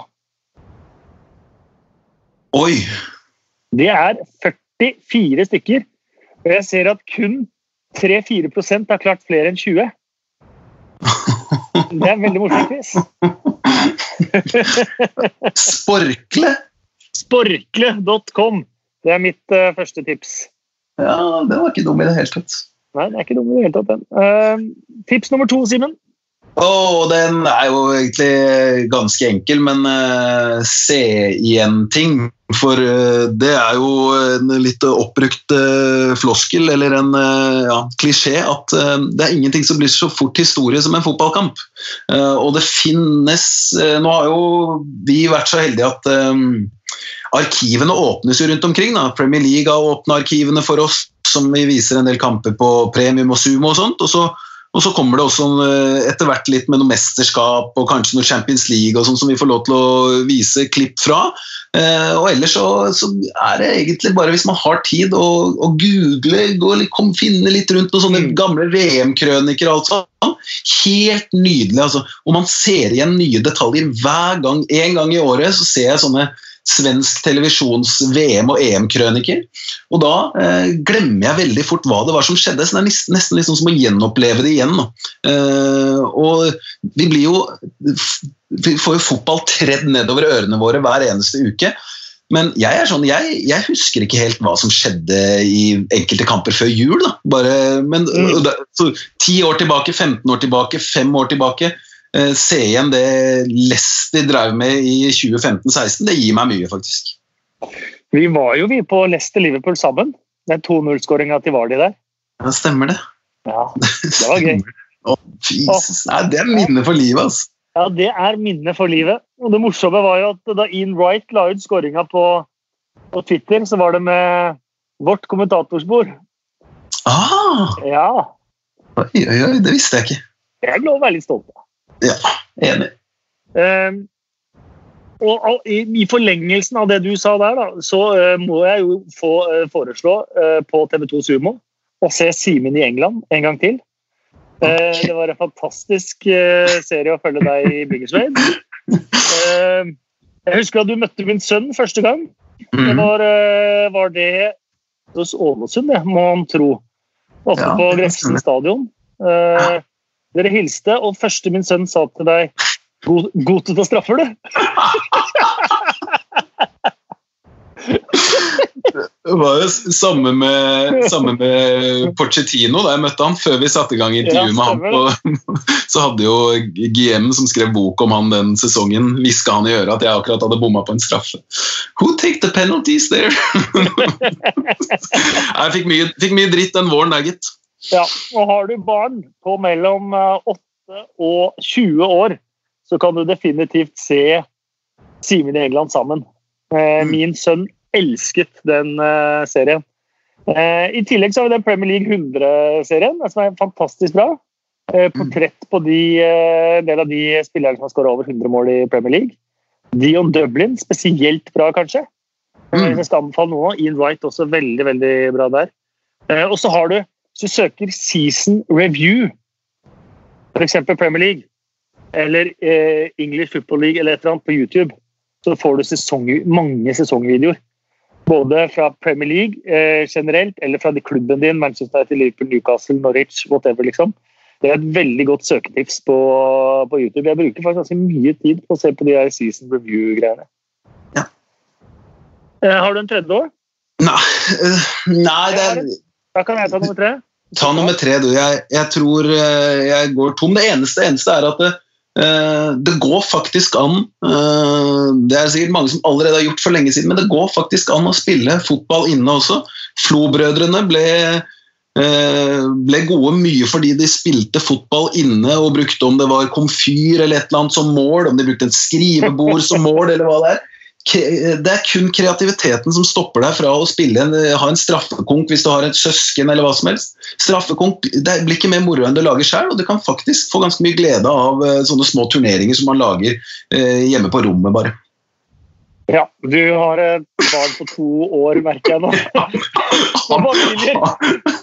Oi! Det er 44 stykker. Og jeg ser at kun 3-4% har klart flere enn 20. Det er en veldig morsom quiz. Sporkle? Sporkle.com. Det er mitt uh, første tips. Ja, det var ikke dum i det hele tatt. Nei, det er ikke dum i det hele tatt, den. Eh, tips nummer to, Simen. Åh, den er jo egentlig ganske enkel, men uh, se igjen-ting. For uh, det er jo en litt oppbrukt uh, floskel, eller en ja, klisjé, at det er ingenting som blir så fort historie som en fotballkamp. Og det finnes Nå har jo vi vært så heldige at arkivene åpnes jo rundt omkring. Da. Premier League har åpna arkivene for oss, som vi viser en del kamper på premium og sumo og sånt. og så og så kommer det også eh, etter hvert litt med noe mesterskap og kanskje noe Champions League og sånn som vi får lov til å vise klipp fra. Eh, og ellers så, så er det egentlig bare hvis man har tid å, å google, gå, kom, finne litt rundt noen sånne Mm. gamle VM-krøniker og alt sånt. Helt nydelig. altså. Og man ser igjen nye detaljer hver gang. En gang i året så ser jeg sånne svensk televisjons VM- og EM-krøniker. Og da eh, glemmer jeg veldig fort hva det var som skjedde. så Det er nesten, nesten liksom som å gjenoppleve det igjen. Eh, og vi blir jo Vi får jo fotball tredd nedover ørene våre hver eneste uke. Men jeg er sånn, jeg, jeg, husker ikke helt hva som skjedde i enkelte kamper før jul. da. Bare, men mm. så, Ti år tilbake, 15 år tilbake, fem år tilbake. Eh, se igjen det Leicester drev med i 2015-16. Det gir meg mye, faktisk. Vi var jo vi på Leicester-Liverpool sammen. Den 2-0-skåringa til Vardi der. Ja, stemmer det. Ja, Det var gøy. oh, Jesus. Nei, det er minne for livet, altså. Ja, det er minnet for livet. Og det morsomme var jo at da Ian Wright la ut skåringa på, på, Twitter, så var det med vårt kommentatorspor. Ah! Ja. Oi, oi, oi, det visste jeg ikke. Jeg er lov å være litt stolt av. Ja, enig. Um, og, i, i, forlengelsen av det du sa der, da, så uh, må jeg jo få uh, foreslå uh, på TV2 Sumo å se Simen i England en gang til. Eh, det var en fantastisk eh, serie å følge deg i Biggerswade. Eh, jeg husker at du møtte min sønn første gang. Det mhm. var, var det hos Ålesund, det, må han tro. Også på Grefsen stadion. Dere hilste, og første min sønn sa til deg God, god til å ta straffer, du! Det var jo samme med, samme med Pochettino da jeg møtte han før vi satte i gang intervjuet ja, med ham. På, så hadde jo GM som skrev bok om han den sesongen, hviska han i øret at jeg akkurat hadde bomma på en straffe. Who take the penalties there? jeg fikk mye, fikk mye, dritt den våren der, gitt. Ja, og har du barn på mellom 8 eh, og 20 år, så kan du definitivt se Simen i England sammen. Eh, mm. Min sønn elsket den uh, serien. I tillegg så har vi den Premier League 100-serien, som er fantastisk bra. Portrett på de, en del av de spillerne som har skåra over 100 mål i Premier League. Dion Dublin, spesielt bra, kanskje. Mm. Jeg skal anbefale noe. Ian Wright også veldig veldig bra der. Og så har du, hvis du søker season review, f.eks. Premier League, eller English Football League eller et eller annet på YouTube, så får du sesong, mange sesongvideoer. Både fra Premier League eh, generelt, eller fra klubben din, Manchester United, Liverpool, Newcastle, Norwich, whatever. liksom. Det er et veldig godt søketips på, på, YouTube. Jeg bruker faktisk ganske mye tid på å se på de her season review-greiene. Ja. Eh, har du en tredje år? Nei, uh, nei det er Da kan jeg ta nummer tre. Ta nummer tre, du. Jeg, jeg tror uh, jeg går tom. Det eneste, eneste er at det, Eh, det går faktisk an eh, Det er sikkert mange som allerede har gjort for lenge siden, men det går faktisk an å spille fotball inne også. Flo-brødrene ble, eh, ble gode mye fordi de spilte fotball inne og brukte om det var komfyr eller et eller annet som mål, om de brukte et skrivebord som mål eller hva det er det er kun kreativiteten som stopper deg fra å spille en, ha en straffekonk hvis du har et søsken eller hva som helst. Straffekonk det blir ikke mer moro enn du lager sjøl, og du kan faktisk få ganske mye glede av uh, sånne små turneringer som man lager uh, hjemme på rommet, bare. Ja, du har et barn på to år, merker jeg nå. Og familier,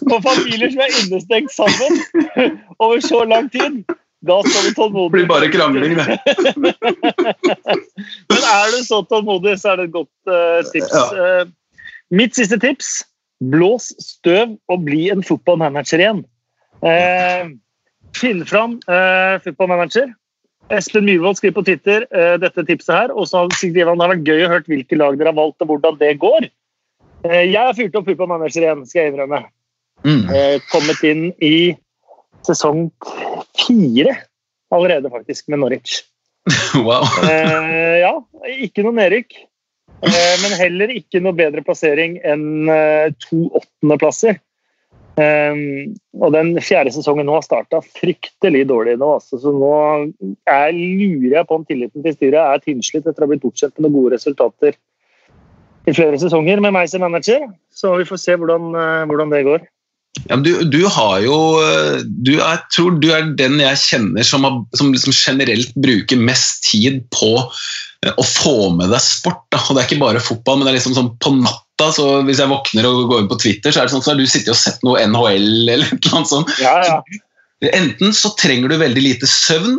og familier som er innestengt sammen over så lang tid. Da skal du tålmodig. Det blir bare krangling, det. Men er du så tålmodig, så er det et godt uh, tips. Ja. Uh, mitt siste tips blås støv og bli en fotballmanager igjen. Uh, finn fram uh, fotballmanager. Espen Myhrvold skriver på Twitter dette tipset her. Og så skriver han det har vært gøy å høre hvilke lag dere har valgt, og hvordan det går. jeg har fyrt opp fotballmanager igjen, skal jeg innrømme. Mm. kommet inn i sesong fire allerede, faktisk, med Norwich. Wow. eh, ja, ikke noe nedrykk. Eh, men heller ikke noe bedre plassering enn eh, to åttendeplasser. Eh, og den fjerde sesongen nå har starta fryktelig dårlig nå. Altså. Så nå er, lurer jeg på om tilliten til styret er tynnslitt etter å ha blitt bortskjemt med noen gode resultater i flere sesonger med meg som manager. Så vi får se hvordan, eh, hvordan det går. Ja, du, du, har jo du, Jeg tror du er den jeg kjenner som, har, som liksom generelt bruker mest tid på eh, å få med deg sport. Da. Og Det er ikke bare fotball, men det er liksom sånn på natta. så Hvis jeg våkner og går inn på Twitter, så er det sånn så har du sittet og sett noe NHL eller noe sånt. Ja, ja. Enten så trenger du veldig lite søvn,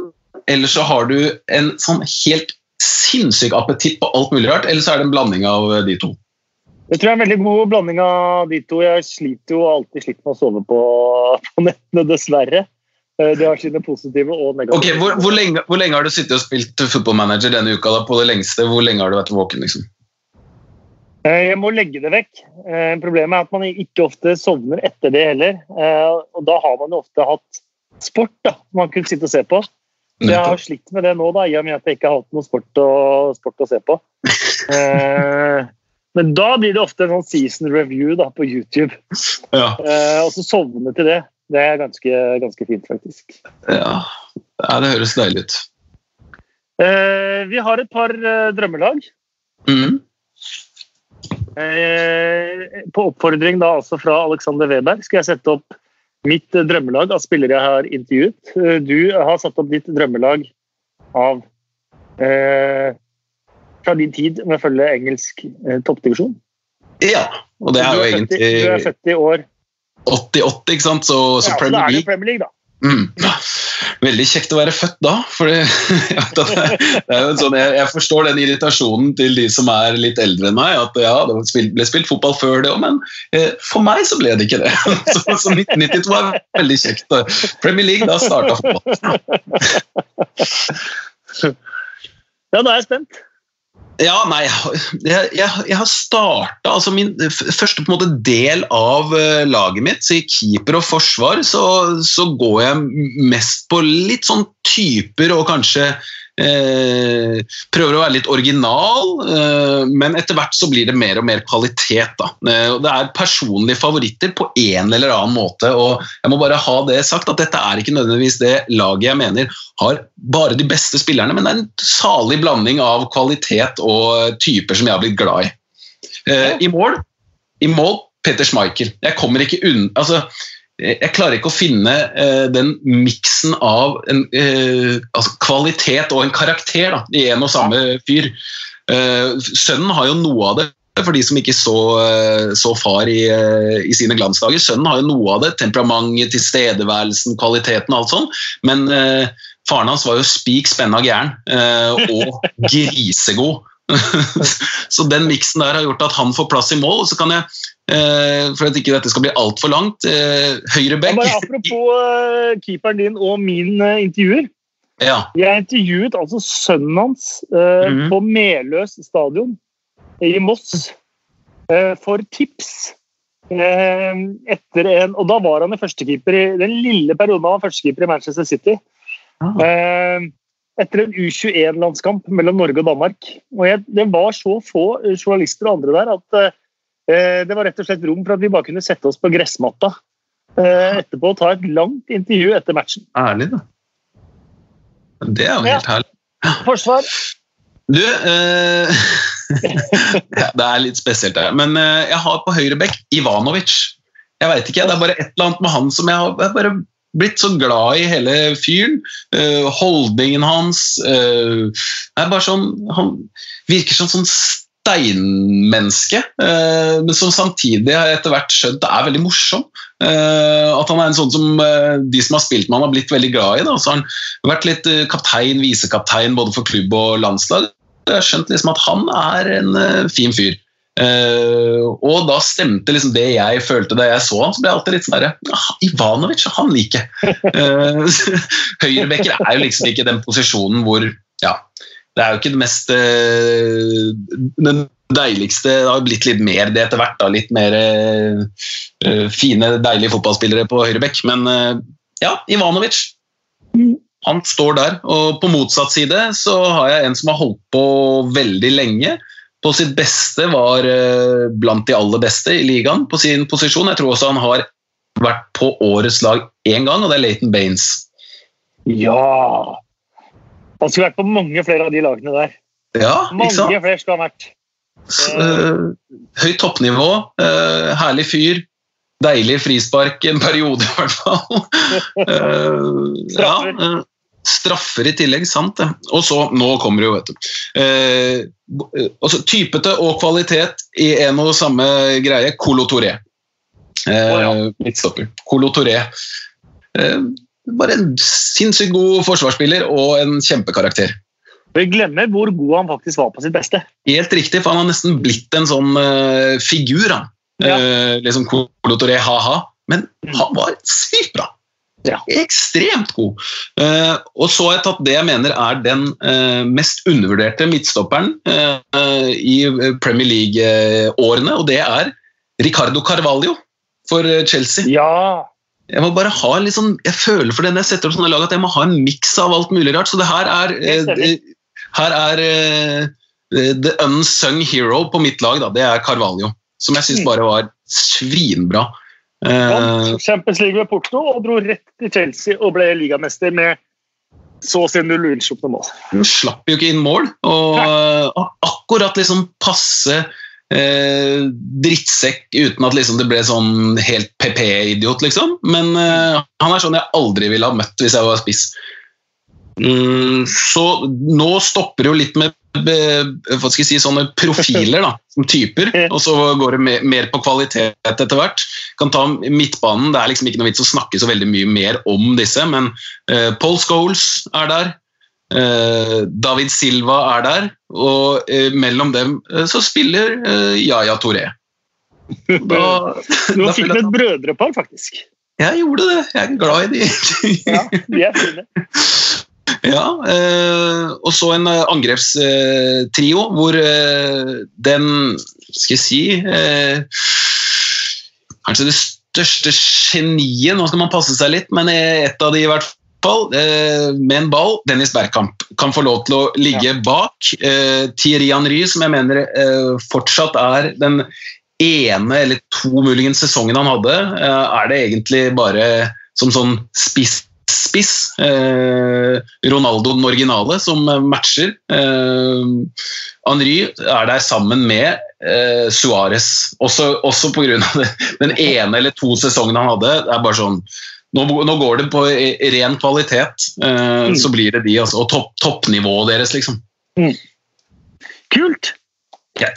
eller så har du en sånn helt sinnssyk appetitt på alt mulig rart, eller så er det en blanding av de to. Det tror jeg er en veldig god blanding av de to. Jeg sliter jo alltid slitt med å sove på, på nettene, dessverre. Eh, det har sine positive og negative. Okay, hvor, hvor, lenge, hvor, lenge, har du sittet og spilt footballmanager denne uka? da, på det lengste? Hvor lenge har du vært våken? liksom? Eh, Jeg må legge det vekk. Eh, Problemet er at man ikke ofte sovner etter det heller. Og da har man jo ofte hatt sport da, man kunne sitte og se på. Jeg har slitt med det nå, da, i og med at jeg ikke har hatt noe sport å, sport å se på. Men da blir det ofte en sånn season review da, på YouTube. Ja. Eh, Og så sovne til det. Det er ganske, ganske fint, faktisk. ja. ja, det høres deilig ut. Eh, Vi har et par eh, drømmelag. Mm. Eh, På oppfordring da altså fra Alexander Weber skal jeg sette opp mitt drømmelag av spillere jeg har intervjuet. Du har satt opp ditt drømmelag av eh, fra din tid med å følge engelsk eh, toppdivisjon. Ja, og det er jo 70 egentlig Du er 70 år. 88, ikke sant? Så, så Ja, så da er det Premier League, da. Mm. Veldig kjekt å være født da. For det, jeg, det, det er sånn, jeg, jeg forstår den irritasjonen til de som er litt eldre enn meg. At ja, det ble spilt, fotball før det òg, men eh, for meg så ble det ikke det. Så, så 1992 var veldig kjekt. Premier League, da starta fotball. Ja, da er jeg spent. Ja, nei, jeg, jeg, jeg har starta altså Min første måte del av uh, laget mitt, så i keeper og forsvar, så, så går jeg mest på litt sånn typer og kanskje eh, prøver å være litt original, eh, men etter hvert så blir det mer og mer kvalitet. da. Eh, og det er personlige favoritter på en eller annen måte, og jeg må bare ha det sagt at dette er ikke nødvendigvis det laget jeg mener har bare de beste spillerne, men det er en salig blanding av kvalitet og typer som jeg har blitt glad i. Eh, I mål, i mål Peter Schmeichel. Jeg kommer ikke unna altså, jeg klarer ikke å finne eh, den miksen av en, eh, altså, kvalitet og en karakter da, i en og samme fyr. Eh, sønnen har jo noe av det. For de som ikke så, eh, så far i, eh, i sine glansdager. Sønnen har jo noe av det. Temperamentet, tilstedeværelsen, kvaliteten og alt sånn. Men eh, faren hans var jo spik spenna gæren eh, og grisegod. så den miksen der har gjort at han får plass i mål. og Så kan jeg, eh, for at ikke dette skal bli altfor langt, eh, høyre Ja, apropos eh, keeperen din og min eh, intervjuer. ja, Jeg intervjuet altså sønnen hans mm -hmm. på Meløs stadion i Moss eh, for tips. Eh, etter en, og da var han førstekeeper i den lille perioden han var førstekeeper i Manchester City. Ah. Eh, etter en U21-landskamp mellom Norge og Danmark. Og jeg, det var så få eh, journalister og andre der at eh, det var rett og slett rom for at vi bare kunne sette oss på gressmatta eh, etterpå og ta et langt intervju etter matchen. ærlig, da. Det er jo helt herlig. Forsvar. Du, eh, det er litt spesielt, det. Men eh, jeg har på høyre bekk Ivanovic. Jeg vet ikke, Det er bare et eller annet med han som jeg har jeg bare blitt så glad i hele fyren. Eh, holdningen hans det er bare sånn, Han virker som sånn steinmenneske, eh, men som samtidig har etter hvert skjønt er veldig morsom. Eh, at han er en sånn som eh, de som har spilt med han har blitt veldig glad i. Da. Så har vært litt kaptein, visekaptein både for klubb og landslag. Jeg har skjønt liksom at han er en fin fyr. Og da stemte liksom det jeg følte da jeg så han, så ble jeg alltid litt sånn derre ah, Ivanovic, han liker jeg. Høyrebekker er jo liksom ikke den posisjonen hvor Ja, det er jo ikke det mest eh, Den deiligste Det har blitt litt mer det etter hvert. da, Litt mer eh, fine, deilige fotballspillere på høyrebekk. Men uh, ja, Ivanovic. Han står der. Og på motsatt side så har jeg en som har holdt på veldig lenge. På sitt beste var uh, blant de aller beste i ligaen på sin posisjon. Jeg tror også han har vært på årets lag én gang, og det er Leighton Baines. Ja! Han skulle vært på mange flere av de lagene der. Ja, ikke Mange flere skulle han vært. S- uh, høyt toppnivå, uh, herlig fyr. Deilig frispark en periode, i hvert fall. Eh, ja, Straffer. eh, straffer i tillegg, sant det. Og så, nå kommer det jo, vet du. Eh, eh, altså, typete og kvalitet i en og samme greie. Colo Touré. Eh, ja. Midtstopper. Colo Touré. Bare en sinnssykt god forsvarsspiller og en kjempekarakter. Vi glemmer hvor god han faktisk var på sitt beste. Helt riktig, for han har nesten blitt en sånn uh, figur. Han. Ja. Uh, liksom Colo Touré, ha-ha. Men Mm. han var sykt bra. Ja. Ekstremt god. Uh, og så har jeg tatt det jeg mener er den uh, mest undervurderte midtstopperen uh, i Premier League-årene, og det er Ricardo Carvalho for Chelsea. Ja. Jeg må bare ha en litt sånn, jeg føler for det når jeg setter opp sånne lag at jeg må ha en miks av alt mulig rart. Så det her er, eh, her er eh, the unsung hero på mitt lag. Da. Det er Carvalho, som jeg syns Mm. bare var svinbra. Eh, Champions League med Porto og dro rett til Chelsea og ble ligamester med så å si null unnslupne mål. Hun slapp jo ikke inn mål, og eh, akkurat liksom passe eh, drittsekk uten at liksom det ble sånn helt PP-idiot, liksom. Men eh, han er sånn jeg aldri ville ha møtt hvis jeg var spiss. Mm, så nå stopper det jo litt med eh, hva skal jeg si, sånne profiler, da, som typer, og så går det mer, på kvalitet etter hvert. Kan ta midtbanen, Det er liksom ikke noe vits å snakke så veldig mye mer om disse, men eh, Paul Scholes er der. Eh, David Silva er der, og eh, mellom dem eh, så spiller Yaya Toré. Da, Nå fikk du vi et brødrepar, faktisk. jeg gjorde det. Jeg er glad i de. Ja, de er fine. Ja, eh, og så en angrepstrio hvor den Skal jeg si eh, Kanskje det største geniet, nå skal man passe seg litt, men et av de i hvert fall, eh, med en ball, Dennis Bergkamp, kan få lov til å ligge bak. Eh, Thierry Henry, som jeg mener eh, fortsatt er den ene eller to muligens sesongen han hadde, er det egentlig bare som sånn spiss spiss. Eh, Ronaldo den originale som matcher. Eh, Henry er der sammen med eh, Suárez. Også, også pga. den ene eller to sesongene han hadde. Det er bare sånn nå, nå går det på ren kvalitet, eh, Mm. så blir det de. Altså, og topp, toppnivået deres, liksom. Kult! Yeah.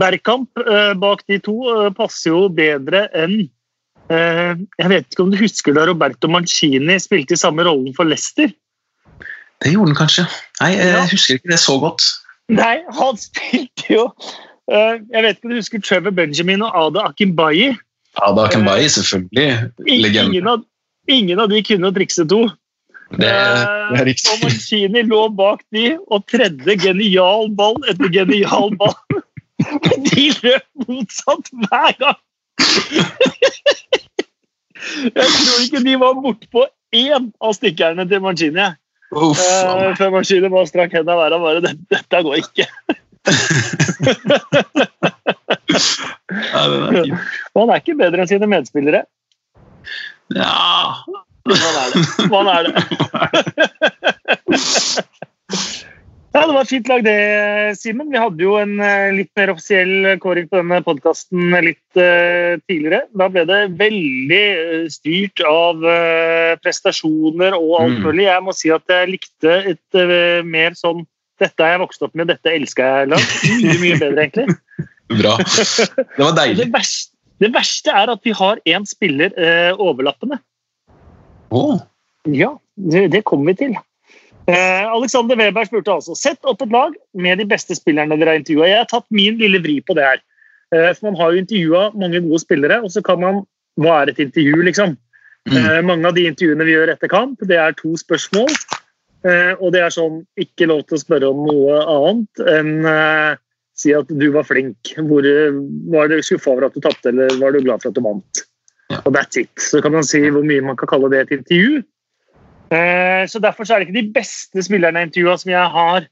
Bergkamp eh, bak de to eh, passer jo bedre enn eh, Jeg vet ikke om du husker da Roberto Mancini spilte i samme rollen for Leicester? Det gjorde han kanskje. Nei, jeg Ja. husker ikke det så godt. Nei, han spilte jo eh, Jeg vet ikke om du husker Trevor Benjamin og Ada Akimbayi? Ada Kambai, selvfølgelig. I- Legende. Ingen av, ingen av de kunne trikse to. Det, det er Eh, riktig. Og Mancini lå bak de og tredde genial ball etter genial ball. Men de løp motsatt hver gang! Jeg tror ikke de var bortpå én av stikkerne til Mancini. Uff, Eh, Før Mancini bare strakk hendene i været og bare "Dette- Dette går ikke. er. Og han er ikke bedre enn sine medspillere. Ja, Hva er det. Er. Ja, det var fint lag det, Simen. Vi hadde jo en eh, litt mer offisiell kåring på denne podkasten litt eh, tidligere. Da ble det veldig eh, styrt av eh, prestasjoner og alt Mm. mulig. Jeg må si at jeg likte et eh, mer sånn Dette har jeg vokst opp med, dette elsker jeg lag. Mye, mye bedre, egentlig. bra. Det var deilig. Det verste, det verste er at vi har én spiller eh, overlappende. Oh. Ja, det, det kommer vi til. Eh, Alexander Weberg spurte altså sett opp et lag med de beste spillerne dere har intervjua. Jeg har tatt min lille vri på det her. Eh, for Man har jo intervjua mange gode spillere, og så kan man Hva er et intervju, liksom? Mm. Eh, mange av de intervjuene vi gjør etter kamp, det er to spørsmål. Eh, og det er sånn ikke lov til å spørre om noe annet enn eh, si at du var flink. Hvor, eh, var du skuffa over at du tapte, eller var du glad for at du vant? Ja. Og that's it. Så kan man si hvor mye man kan kalle det et intervju. Eh, så Derfor så er det ikke de beste spillerne i intervjua som jeg har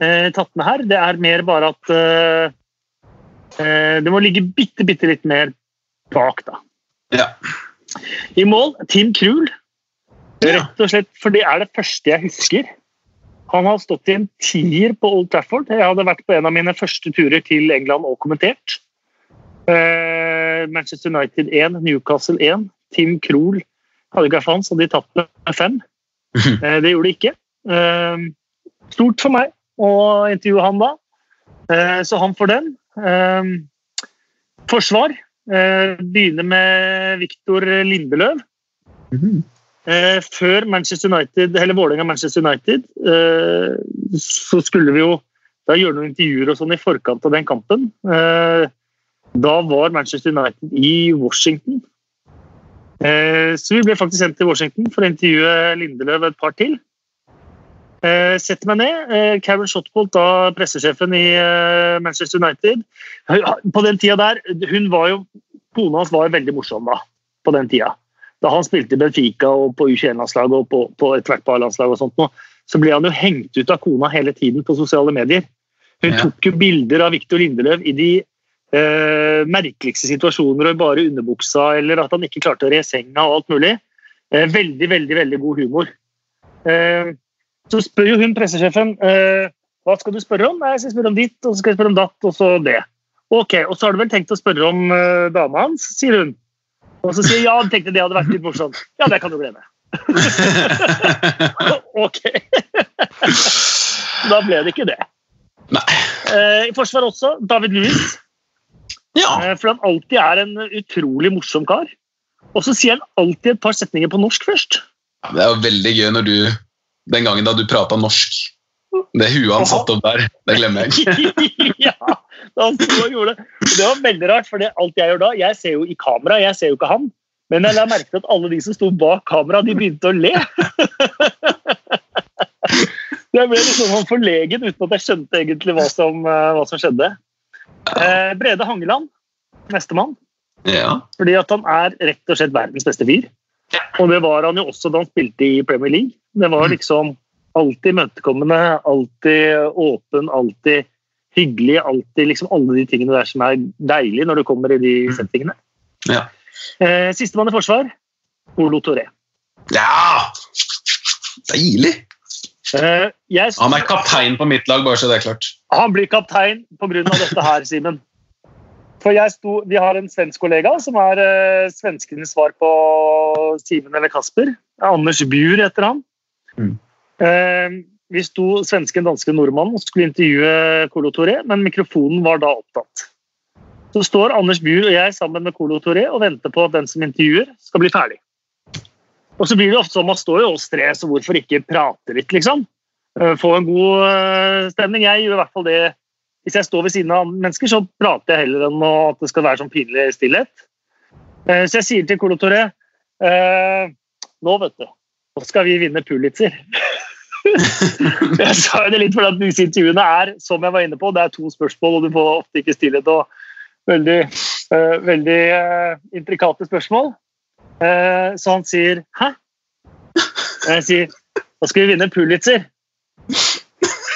eh, tatt med her. Det er mer bare at eh, eh, det må ligge bitte, bitte litt mer bak, da. Ja. I mål, Tim Krul. Rett og slett, for det er det første jeg husker. Han har stått i en tier på Old Trafford. Jeg hadde vært på en av mine første turer til England og kommentert. Eh, Manchester United 1, Newcastle 1. Tim Krohl hadde ikke han, så de tatt med fem. Eh, det gjorde de ikke. Eh, stort for meg å intervjue han da, eh, så han får den. Eh, forsvar. Eh, begynner med Viktor Lindeløv. Mhm. Eh, før Manchester United, eller Vålerenga-Manchester United, eh, så skulle vi jo da gjøre noen intervjuer og sånn i forkant av den kampen. Eh, da var Manchester United i Washington. Eh, så vi ble faktisk sendt til Washington for å intervjue Lindeløv et par til. Eh, setter meg ned. Eh, Karen Shotbolt, da pressesjefen i eh, Manchester United På den tida der, hun var jo Kona hans var veldig morsom da, på den tida. Da han spilte i Benfica og på U21-landslaget og på, på ethvert A-landslag, og sånt nå, så ble han jo hengt ut av kona hele tiden på sosiale medier. Hun ja. tok jo bilder av Viktor Lindeløv i de eh, merkeligste situasjoner og bare underbuksa, eller at han ikke klarte å re senga og alt mulig. Eh, veldig, veldig veldig god humor. Eh, så spør jo hun pressesjefen eh, hva skal du spørre om. Nei, jeg skal spørre om ditt, og så skal jeg spørre om datt, og så det. Ok, Og så har du vel tenkt å spørre om uh, dama hans, sier hun. Og så sier jeg ja, tenkte det hadde vært litt morsomt. Ja, det kan du glemme. ok. da ble det ikke det. Nei. Uh, I forsvar også, David Lewis. Ja. Uh, for han alltid er en utrolig morsom kar. Og så sier han alltid et par setninger på norsk først. Det er jo veldig gøy når du Den gangen da du prata norsk det huet han satte opp der, det glemmer jeg ikke. ja, han sto og gjorde det. Det var veldig rart, for alt jeg gjør da Jeg ser jo i kamera, jeg ser jo ikke han. Men jeg la merke til at alle de som sto bak kamera, de begynte å le. jeg ble liksom sånn forlegen uten at jeg skjønte egentlig hva som, eh, hva som skjedde. Eh, Brede Hangeland, nestemann. Ja. Fordi at han er rett og slett verdens beste fyr. Og det var han jo også da han spilte i Premier League. Det var liksom alltid imøtekommende, alltid åpen, alltid hyggelig. Alltid liksom alle de tingene der som er deilige når du kommer i de mm. settingene. Ja. Eh, Sistemann i forsvar, Olo Toré. Ja! Deilig! Eh, jeg, han er kaptein på mitt lag, bare så det er klart. Han blir kaptein pga. dette her, Simen. For jeg sto, Vi har en svensk kollega som er uh, svenskenes svar på Simen eller Kasper. Anders Bjur heter han. Mm. Uh, vi sto svensken, dansken, nordmannen og skulle intervjue Colo Toré, men mikrofonen var da opptatt. Så står Anders Bjur og jeg sammen med Colo Toré og venter på at den som intervjuer, skal bli ferdig. Og så blir det ofte sånn man står jo oss tre, så hvorfor ikke prate litt, liksom? Eh, få en god eh, stemning. Jeg gjør i hvert fall det hvis jeg står ved siden av mennesker, så prater jeg heller enn at det skal være sånn pinlig stillhet. Eh, så jeg sier til Colo Toré Nå, vet du, nå skal vi vinne Pulitzer. jeg sa det litt fordi at disse intervjuene er som jeg var inne på, det er to spørsmål, og du får ofte ikke stillhet og veldig, uh, veldig uh, intrikate spørsmål. Uh, så han sier 'hæ?' Og Jeg sier 'da skal vi vinne Pulitzer'.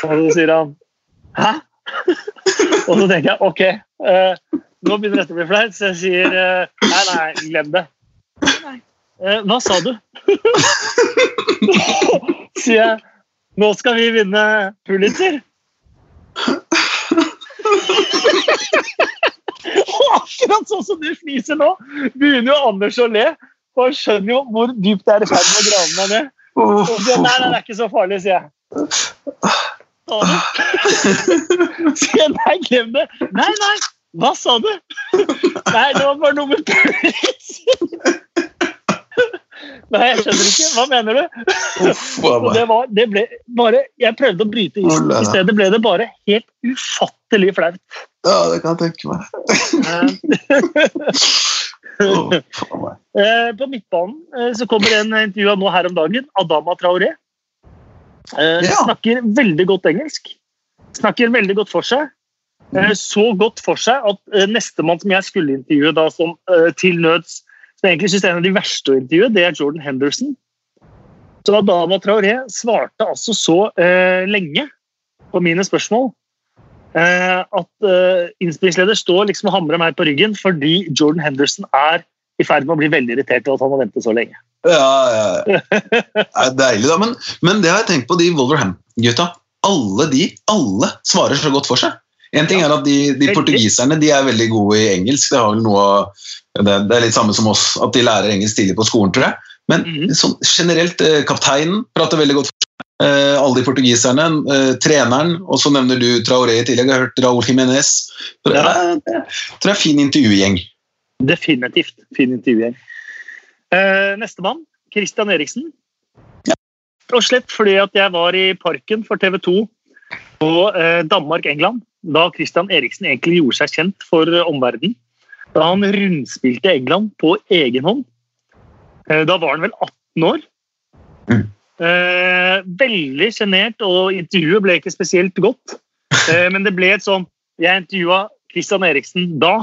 Og så sier han 'hæ?' Og så tenker jeg 'ok, nå begynner dette å bli flaut', så jeg sier 'nei, nei, glem det'. Nei. hva sa du? sier jeg nå skal vi vinne Pulitzer! Og akkurat sånn som du fniser nå, begynner jo Anders å le. Og han skjønner jo hvor dypt det er i ferd med å grave meg ned. Og sier nei, nei, det er ikke så farlig, sier jeg. Sier jeg nei, glem det. Nei, nei, hva sa du? Nei, det var bare noe med Pulitzer. Nei, jeg skjønner ikke. Hva mener du? Uff, det var, det ble bare, jeg prøvde å bryte isen. I stedet ble det bare helt ufattelig flaut. Ja, det kan jeg tenke meg. oh, på midtbanen eh, så kommer en intervju nå her om dagen. Adama Traoré. Ja. Snakker veldig godt engelsk. Snakker veldig godt for seg. Så godt for seg at nestemann som jeg skulle intervjue da, som til nøds som jeg egentlig syns er en av de verste å intervjue, det er Jordan Henderson. Så Adama Traoré svarte altså så eh, lenge på mine spørsmål eh, at eh, innspillingsleder står liksom og hamrer meg på ryggen fordi Jordan Henderson er i ferd med å bli veldig irritert over at han har ventet så lenge. Ja, ja, er deilig, da. Men, men det har jeg tenkt på, de Wolverham-gutta. Alle de alle svarer så godt for seg. En ting er at de, de portugiserne de er veldig gode i engelsk. Det, noe, det, det, er litt samme som oss, at de lærer engelsk tidlig på skolen, tror jeg. Men mm. sånn, generelt, eh, kapteinen prater veldig godt. Eh, alle de portugiserne, eh, treneren, og så nevner du Traoré i tillegg. Jeg har hørt Raúl Jiménez. Det, ja. det, tror jeg er fin intervjugjeng. Definitivt fin intervjugjeng. Eh, Nestemann, Christian Eriksen. Ja. Og slett fordi at jeg var i parken for TV 2 på eh, Danmark-England da Christian Eriksen egentlig gjorde seg kjent for eh, omverdenen. Da han rundspilte England på egen hånd. Eh, Da var han vel 18 år. Mm. Eh, veldig sjenert, og intervjuet ble ikke spesielt godt. Men det ble et sånn Jeg intervjua Christian Eriksen da,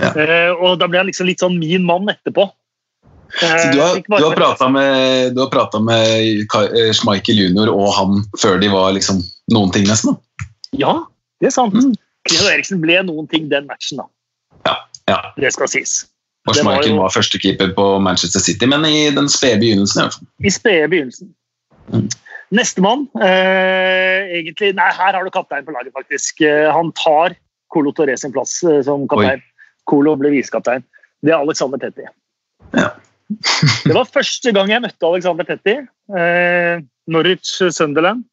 Ja. og da ble han liksom litt sånn min mann etterpå. Så du har, du har prata med, med Michael Schmeichel jr. og han før de var liksom noen ting, nesten? da? Ja, det er sant. Mm. Christian Eriksen ble noen ting den matchen, da. Ja. ja. Det skal sies. Forsmarken var var førstekeeper på Manchester City, men i den spede begynnelsen. i hvert fall. I spede begynnelsen. Mm. Nestemann eh, egentlig, Nei, her har du kaptein på laget, faktisk. Eh, han tar Colo Torre sin plass eh, som kaptein. Colo ble visekaptein. Det er Alexander Tetti. Ja. det var første gang jeg møtte Alexander Tetti. Eh, Norwich Sunderland.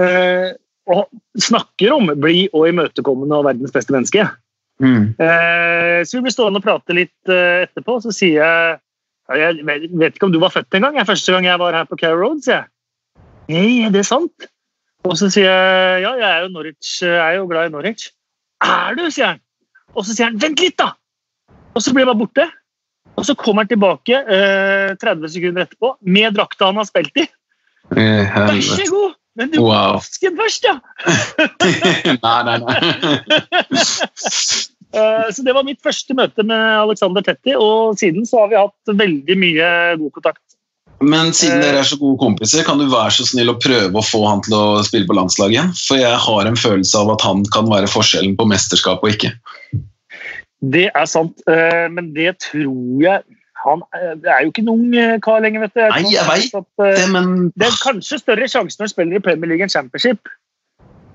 Eh, og snakker om blid og imøtekommende og verdens beste menneske. Mm. Eh, så vi blir stående og prate litt eh, etterpå, så sier jeg ja, Jeg vet ikke om du var født engang. Første gang jeg var her på Carrow Road, sier jeg. Nei, er det sant? Og så sier jeg ja, jeg er jo, Norwich, jeg er jo glad i Norwich. Er du, sier han. Og så sier han vent litt, da! Og så blir jeg bare borte. Og så kommer han tilbake eh, 30 sekunder etterpå med drakta han har spilt i. Eh, Vær så god! Men du må Wow. vaske den først, ja! nei, nei, nei. Eh, Så det var mitt første møte med Alexander Tetti, og siden så har vi hatt veldig mye god kontakt. Men siden Eh. dere er så gode kompiser, kan du være så snill å prøve å få han til å spille på landslaget igjen? For jeg har en følelse av at han kan være forskjellen på mesterskap og ikke. Det er sant, eh, men det tror jeg Han eh, er jo ikke en ung eh, kar lenger, vet du. Nei, jeg vet at, uh, Det, men Det er kanskje større sjanse når du spiller i Premier League enn Championship.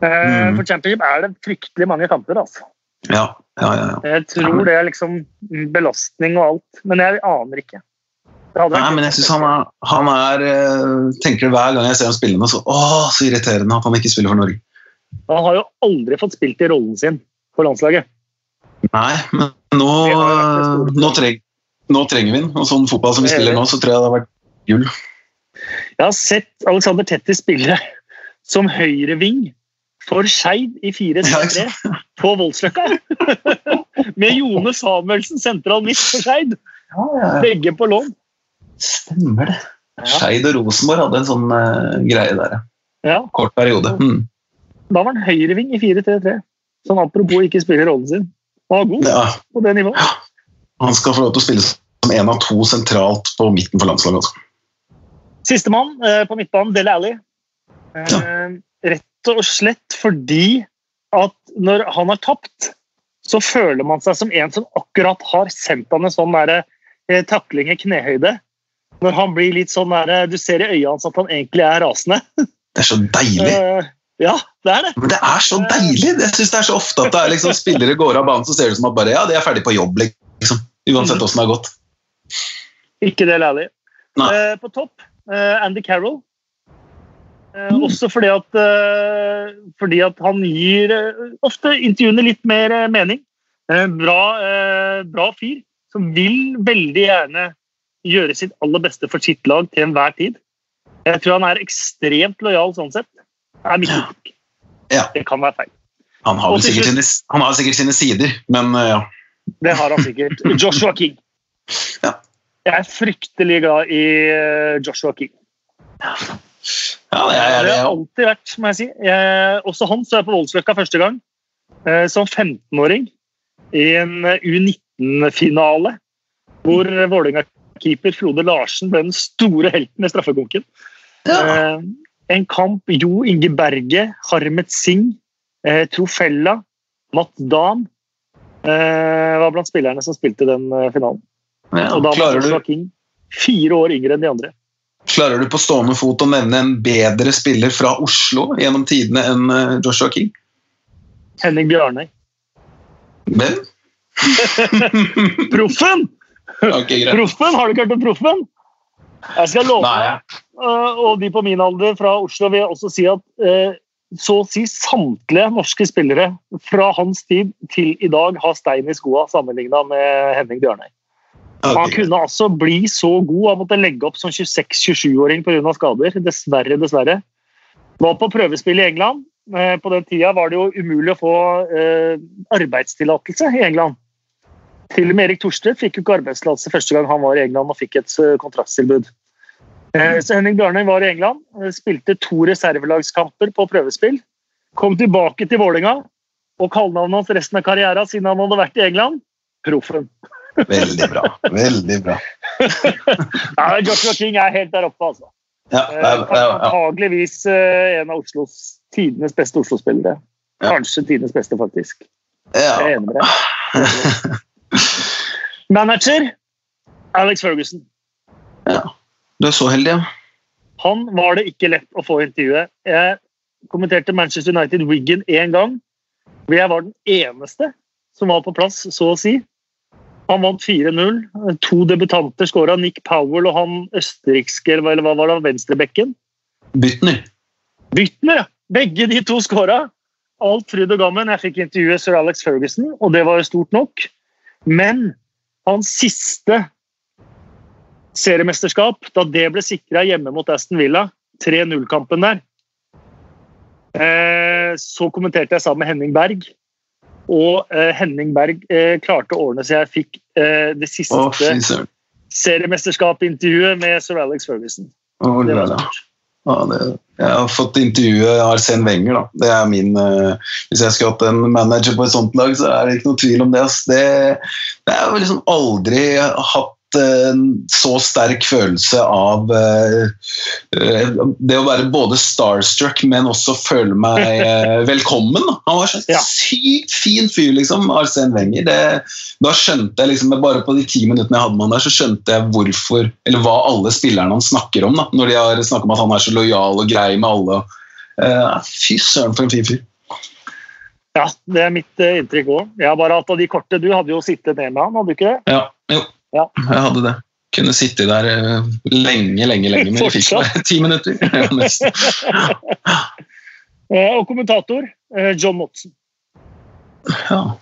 Uh, Mm. For Championship er det fryktelig mange kamper. altså. ja, ja, ja, ja. Jeg tror det er liksom belastning og alt, men jeg aner ikke. Nei, men jeg synes han er, han er tenker det hver gang jeg ser ham spille nå, så åh, så irriterende at han ikke spiller for Norge. Han har jo aldri fått spilt i rollen sin på landslaget. Nei, men nå, nå, treng, nå trenger vi den. Og sånn fotball som vi er spiller nå, så tror jeg det har vært gull. Jeg har sett Alexander Tetti spille som høyreving for Skeid i 4-3 ikke på Voldsløkka. Med Jone Samuelsen sentral midt for Skeid. Begge på lån. Stemmer det. Ja. Skeid og Rosenborg hadde en sånn uh, greie der. ja. Kort periode. Mm. da var han høyreving i 4-3-3. Sånn apropos ikke spiller rollen sin. Han var god Ja, på det nivået. Han skal få lov til å spille som en av to sentralt på midten for landslaget. Altså. Sistemann eh, på midtbanen, Dele Alli. Eh, rett og slett fordi at når han har tapt, så føler man seg som en som akkurat har sendt han en sånn der, eh, takling i knehøyde. Når han blir litt sånn der, Du ser i øynene hans at han egentlig er rasende. Det er så deilig. Eh, ja, det er det. Men det er så deilig! Jeg synes det er så ofte at det er liksom spillere går av banen, så ser det ut som at bare, ja, de er ferdig på jobb. liksom. Uansett åssen det har gått. Ikke det lærlig. Eh, på topp eh, Andy Carroll. Eh, Mm. Også fordi at, eh, fordi at han gir eh, ofte intervjuene litt mer eh, mening. Bra, bra fyr som vil veldig gjerne gjøre sitt aller beste for sitt lag til enhver tid. Jeg tror han er ekstremt lojal sånn sett. Er mitt inntrykk. Ja. Det kan være feil. Han har, sikkert sine, han har sikkert sine sider, men ja. Det har han sikkert. Joshua King. Ja. Jeg er fryktelig glad i eh, Joshua King. Ja, jeg, jeg, det har alltid vært, må jeg si. Jeg, også han så jeg på Voldsløkka første gang, eh, som 15-åring. I en eh, U19-finale, hvor Vålerenga-keeper Frode Larsen ble den store helten i straffekonken. ja. Eh, en kamp Jo Inge Berge, Harmet Singh, eh, Trofella, Matt Dahm eh, var blant spillerne som spilte den eh, finalen. Ja. Og da var Joshua King fire år yngre enn de andre. klarer du på stående fot å nevne en bedre spiller fra Oslo gjennom tidene enn eh, Joshua King? Henning Bjarnøy. Hvem? Proffen! Okay. Proffen! Har du ikke hørt om Proffen? Jeg skal love deg, og de på min alder fra Oslo vil jeg også si at så å si samtlige norske spillere fra hans tid til i dag har stein i skoa sammenligna med Henning Bjørnøy. Han kunne altså bli så god. Han måtte legge opp som 26-27-åring pga. skader. Dessverre, dessverre. Var på prøvespill i England. Eh, På den tida var det jo umulig å få eh, arbeidstillatelse i England. Til og med Erik Thorstvedt fikk jo ikke arbeidstillatelse første gang han var i England og fikk et eh, kontraktstilbud. Eh, så Henning Bjørnøy var i England, eh, spilte to reservelagskamper på prøvespill. Kom tilbake til Vålinga og kallenavnet hans resten av karrieren siden han hadde vært i England Proffen. Veldig bra. Veldig bra. ja, Joshua King er helt der oppe, altså. Ja, ja, ja, Antageligvis en av Oslos tidenes beste Oslo-spillere. Kanskje tidenes beste, faktisk. Jeg er enig med deg. Manager Alex Ferguson. Ja. Du er så heldig, ja. Han var det ikke lett å få intervjuet. Jeg kommenterte Manchester United Wiggen én gang. Hvor jeg var den eneste som var på plass, så å si. Han vant 4-0. To debutanter skåra. Nick Powell og han østerrikske eller hva var det, venstrebekken. Bytner. Bytner, ja. Begge de to skåra. Alt fryd og gammen. Jeg fikk intervjue sir Alex Ferguson, og det var jo stort nok. Men hans siste seriemesterskap, da det ble sikra hjemme mot Aston Villa, 3-0-kampen der, eh, så kommenterte jeg sammen med Henning Berg. Og eh, Henning Berg eh, klarte å ordne så jeg fikk det siste oh, seriemesterskapintervjuet med sir Alex Ferguson. Oh, det var stort. Ja, det, jeg har fått intervjue Arsen Wenger. Da. Det er min, uh, hvis jeg skulle hatt en manager på et sånt lag, så er det ikke noe tvil om det. Det, det er jo liksom aldri hatt en så sterk følelse av uh, det å være både starstruck, men også føle meg uh, velkommen. Han var ja. sykt fin fyr, liksom, Arsen Wenger. Det, da skjønte jeg liksom, bare på de ti minuttene jeg hadde med han der, så skjønte jeg hvorfor, eller hva alle spillerne han snakker om. Da, når de har snakket om at han er så lojal og grei med alle. Fy søren, for en fin fyr. Ja, det er mitt inntrykk òg. Jeg har bare hatt av de korte. Du hadde jo sittet ned med han, hadde du ikke det? Ja, jo. Ja. Jeg hadde det. Kunne sitte der eh, lenge, lenge, lenge, men jeg fikk bare ti minutter. Ja, og kommentator eh, John Motsen. Ja.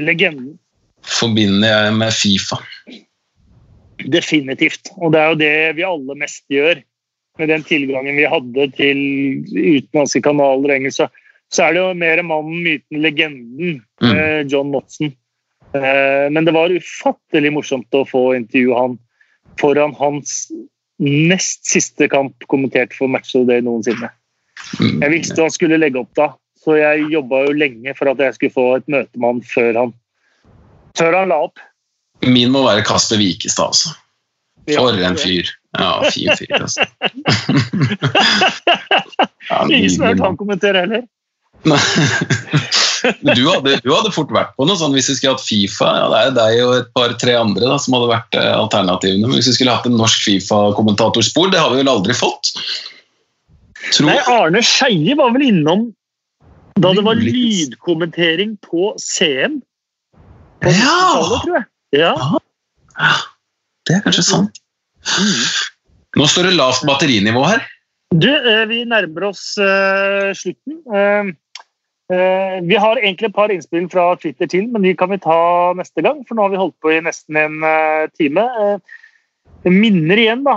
Legenden. Forbinder jeg med Fifa. Definitivt. Og det er jo det vi alle mest gjør. Med den tilgangen vi hadde til utenlandske kanaler og engelsk, så er det jo mer mannen, myten, legenden mm. Eh, John Motsen. Eh, men det var ufattelig morsomt å få intervjue han foran hans nest siste kamp kommentert for Match of the Day noensinne. Mm, jeg visste han skulle legge opp da, så jeg jobba jo lenge for at jeg skulle få et møte med han før han, før han la opp. Min må være Kasper Wikestad, altså. For en fyr. Ja, fin fyr, altså. ja, Ingen som har hørt han kommentere heller. du, hadde, du, hadde, fort vært på noe sånn hvis vi skulle hatt Fifa. Ja, det er deg og et par-tre andre da, som hadde vært eh, alternativene. Men hvis vi skulle hatt en norsk Fifa-kommentatorspor, det har vi vel aldri fått? Tror. Nei, Arne Skeie var vel innom da det var lydkommentering på CM. På ja! Ja. Det er kanskje sant. Mm. Nå står det lavt batterinivå her. Du, eh, vi nærmer oss uh, slutten. Uh, vi har egentlig et par innspill fra Twitter til, men de kan vi ta neste gang. For nå har vi holdt på i nesten en time. minner igjen, da.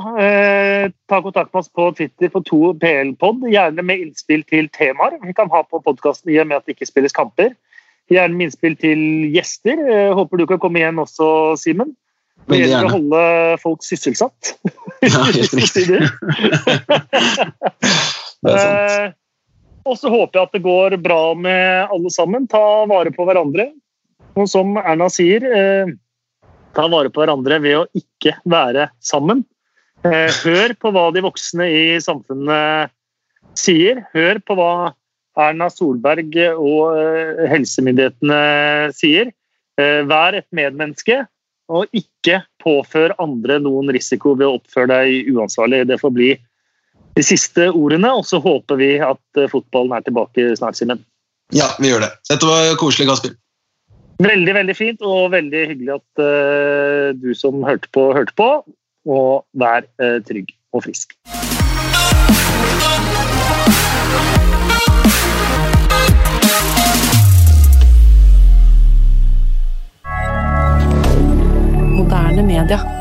ta kontakt med oss på Twitter for to PL-pod. Gjerne med innspill til temaer vi kan ha på podkasten i og med at det ikke spilles kamper. Gjerne med innspill til gjester. håper du kan komme igjen også, Simen. Det gjelder å holde folk sysselsatt. Ja, helt riktig. det er sant. Eh, og så håper jeg at det går bra med alle sammen. Ta vare på hverandre. Og som Erna sier, eh, ta vare på hverandre ved å ikke være sammen. Eh, hør på hva de voksne i samfunnet sier. Hør på hva Erna Solberg og helsemyndighetene sier. Vær et medmenneske og ikke påfør andre noen risiko ved å oppføre deg uansvarlig. Det får bli de siste ordene, og så håper vi at eh, fotballen er tilbake snart, Simen. Ja, vi gjør det. Dette var koselig, Kasper. Veldig, veldig fint, og veldig hyggelig at uh, du som hørte på, hørte på. Og vær uh, trygg og frisk. moderne media.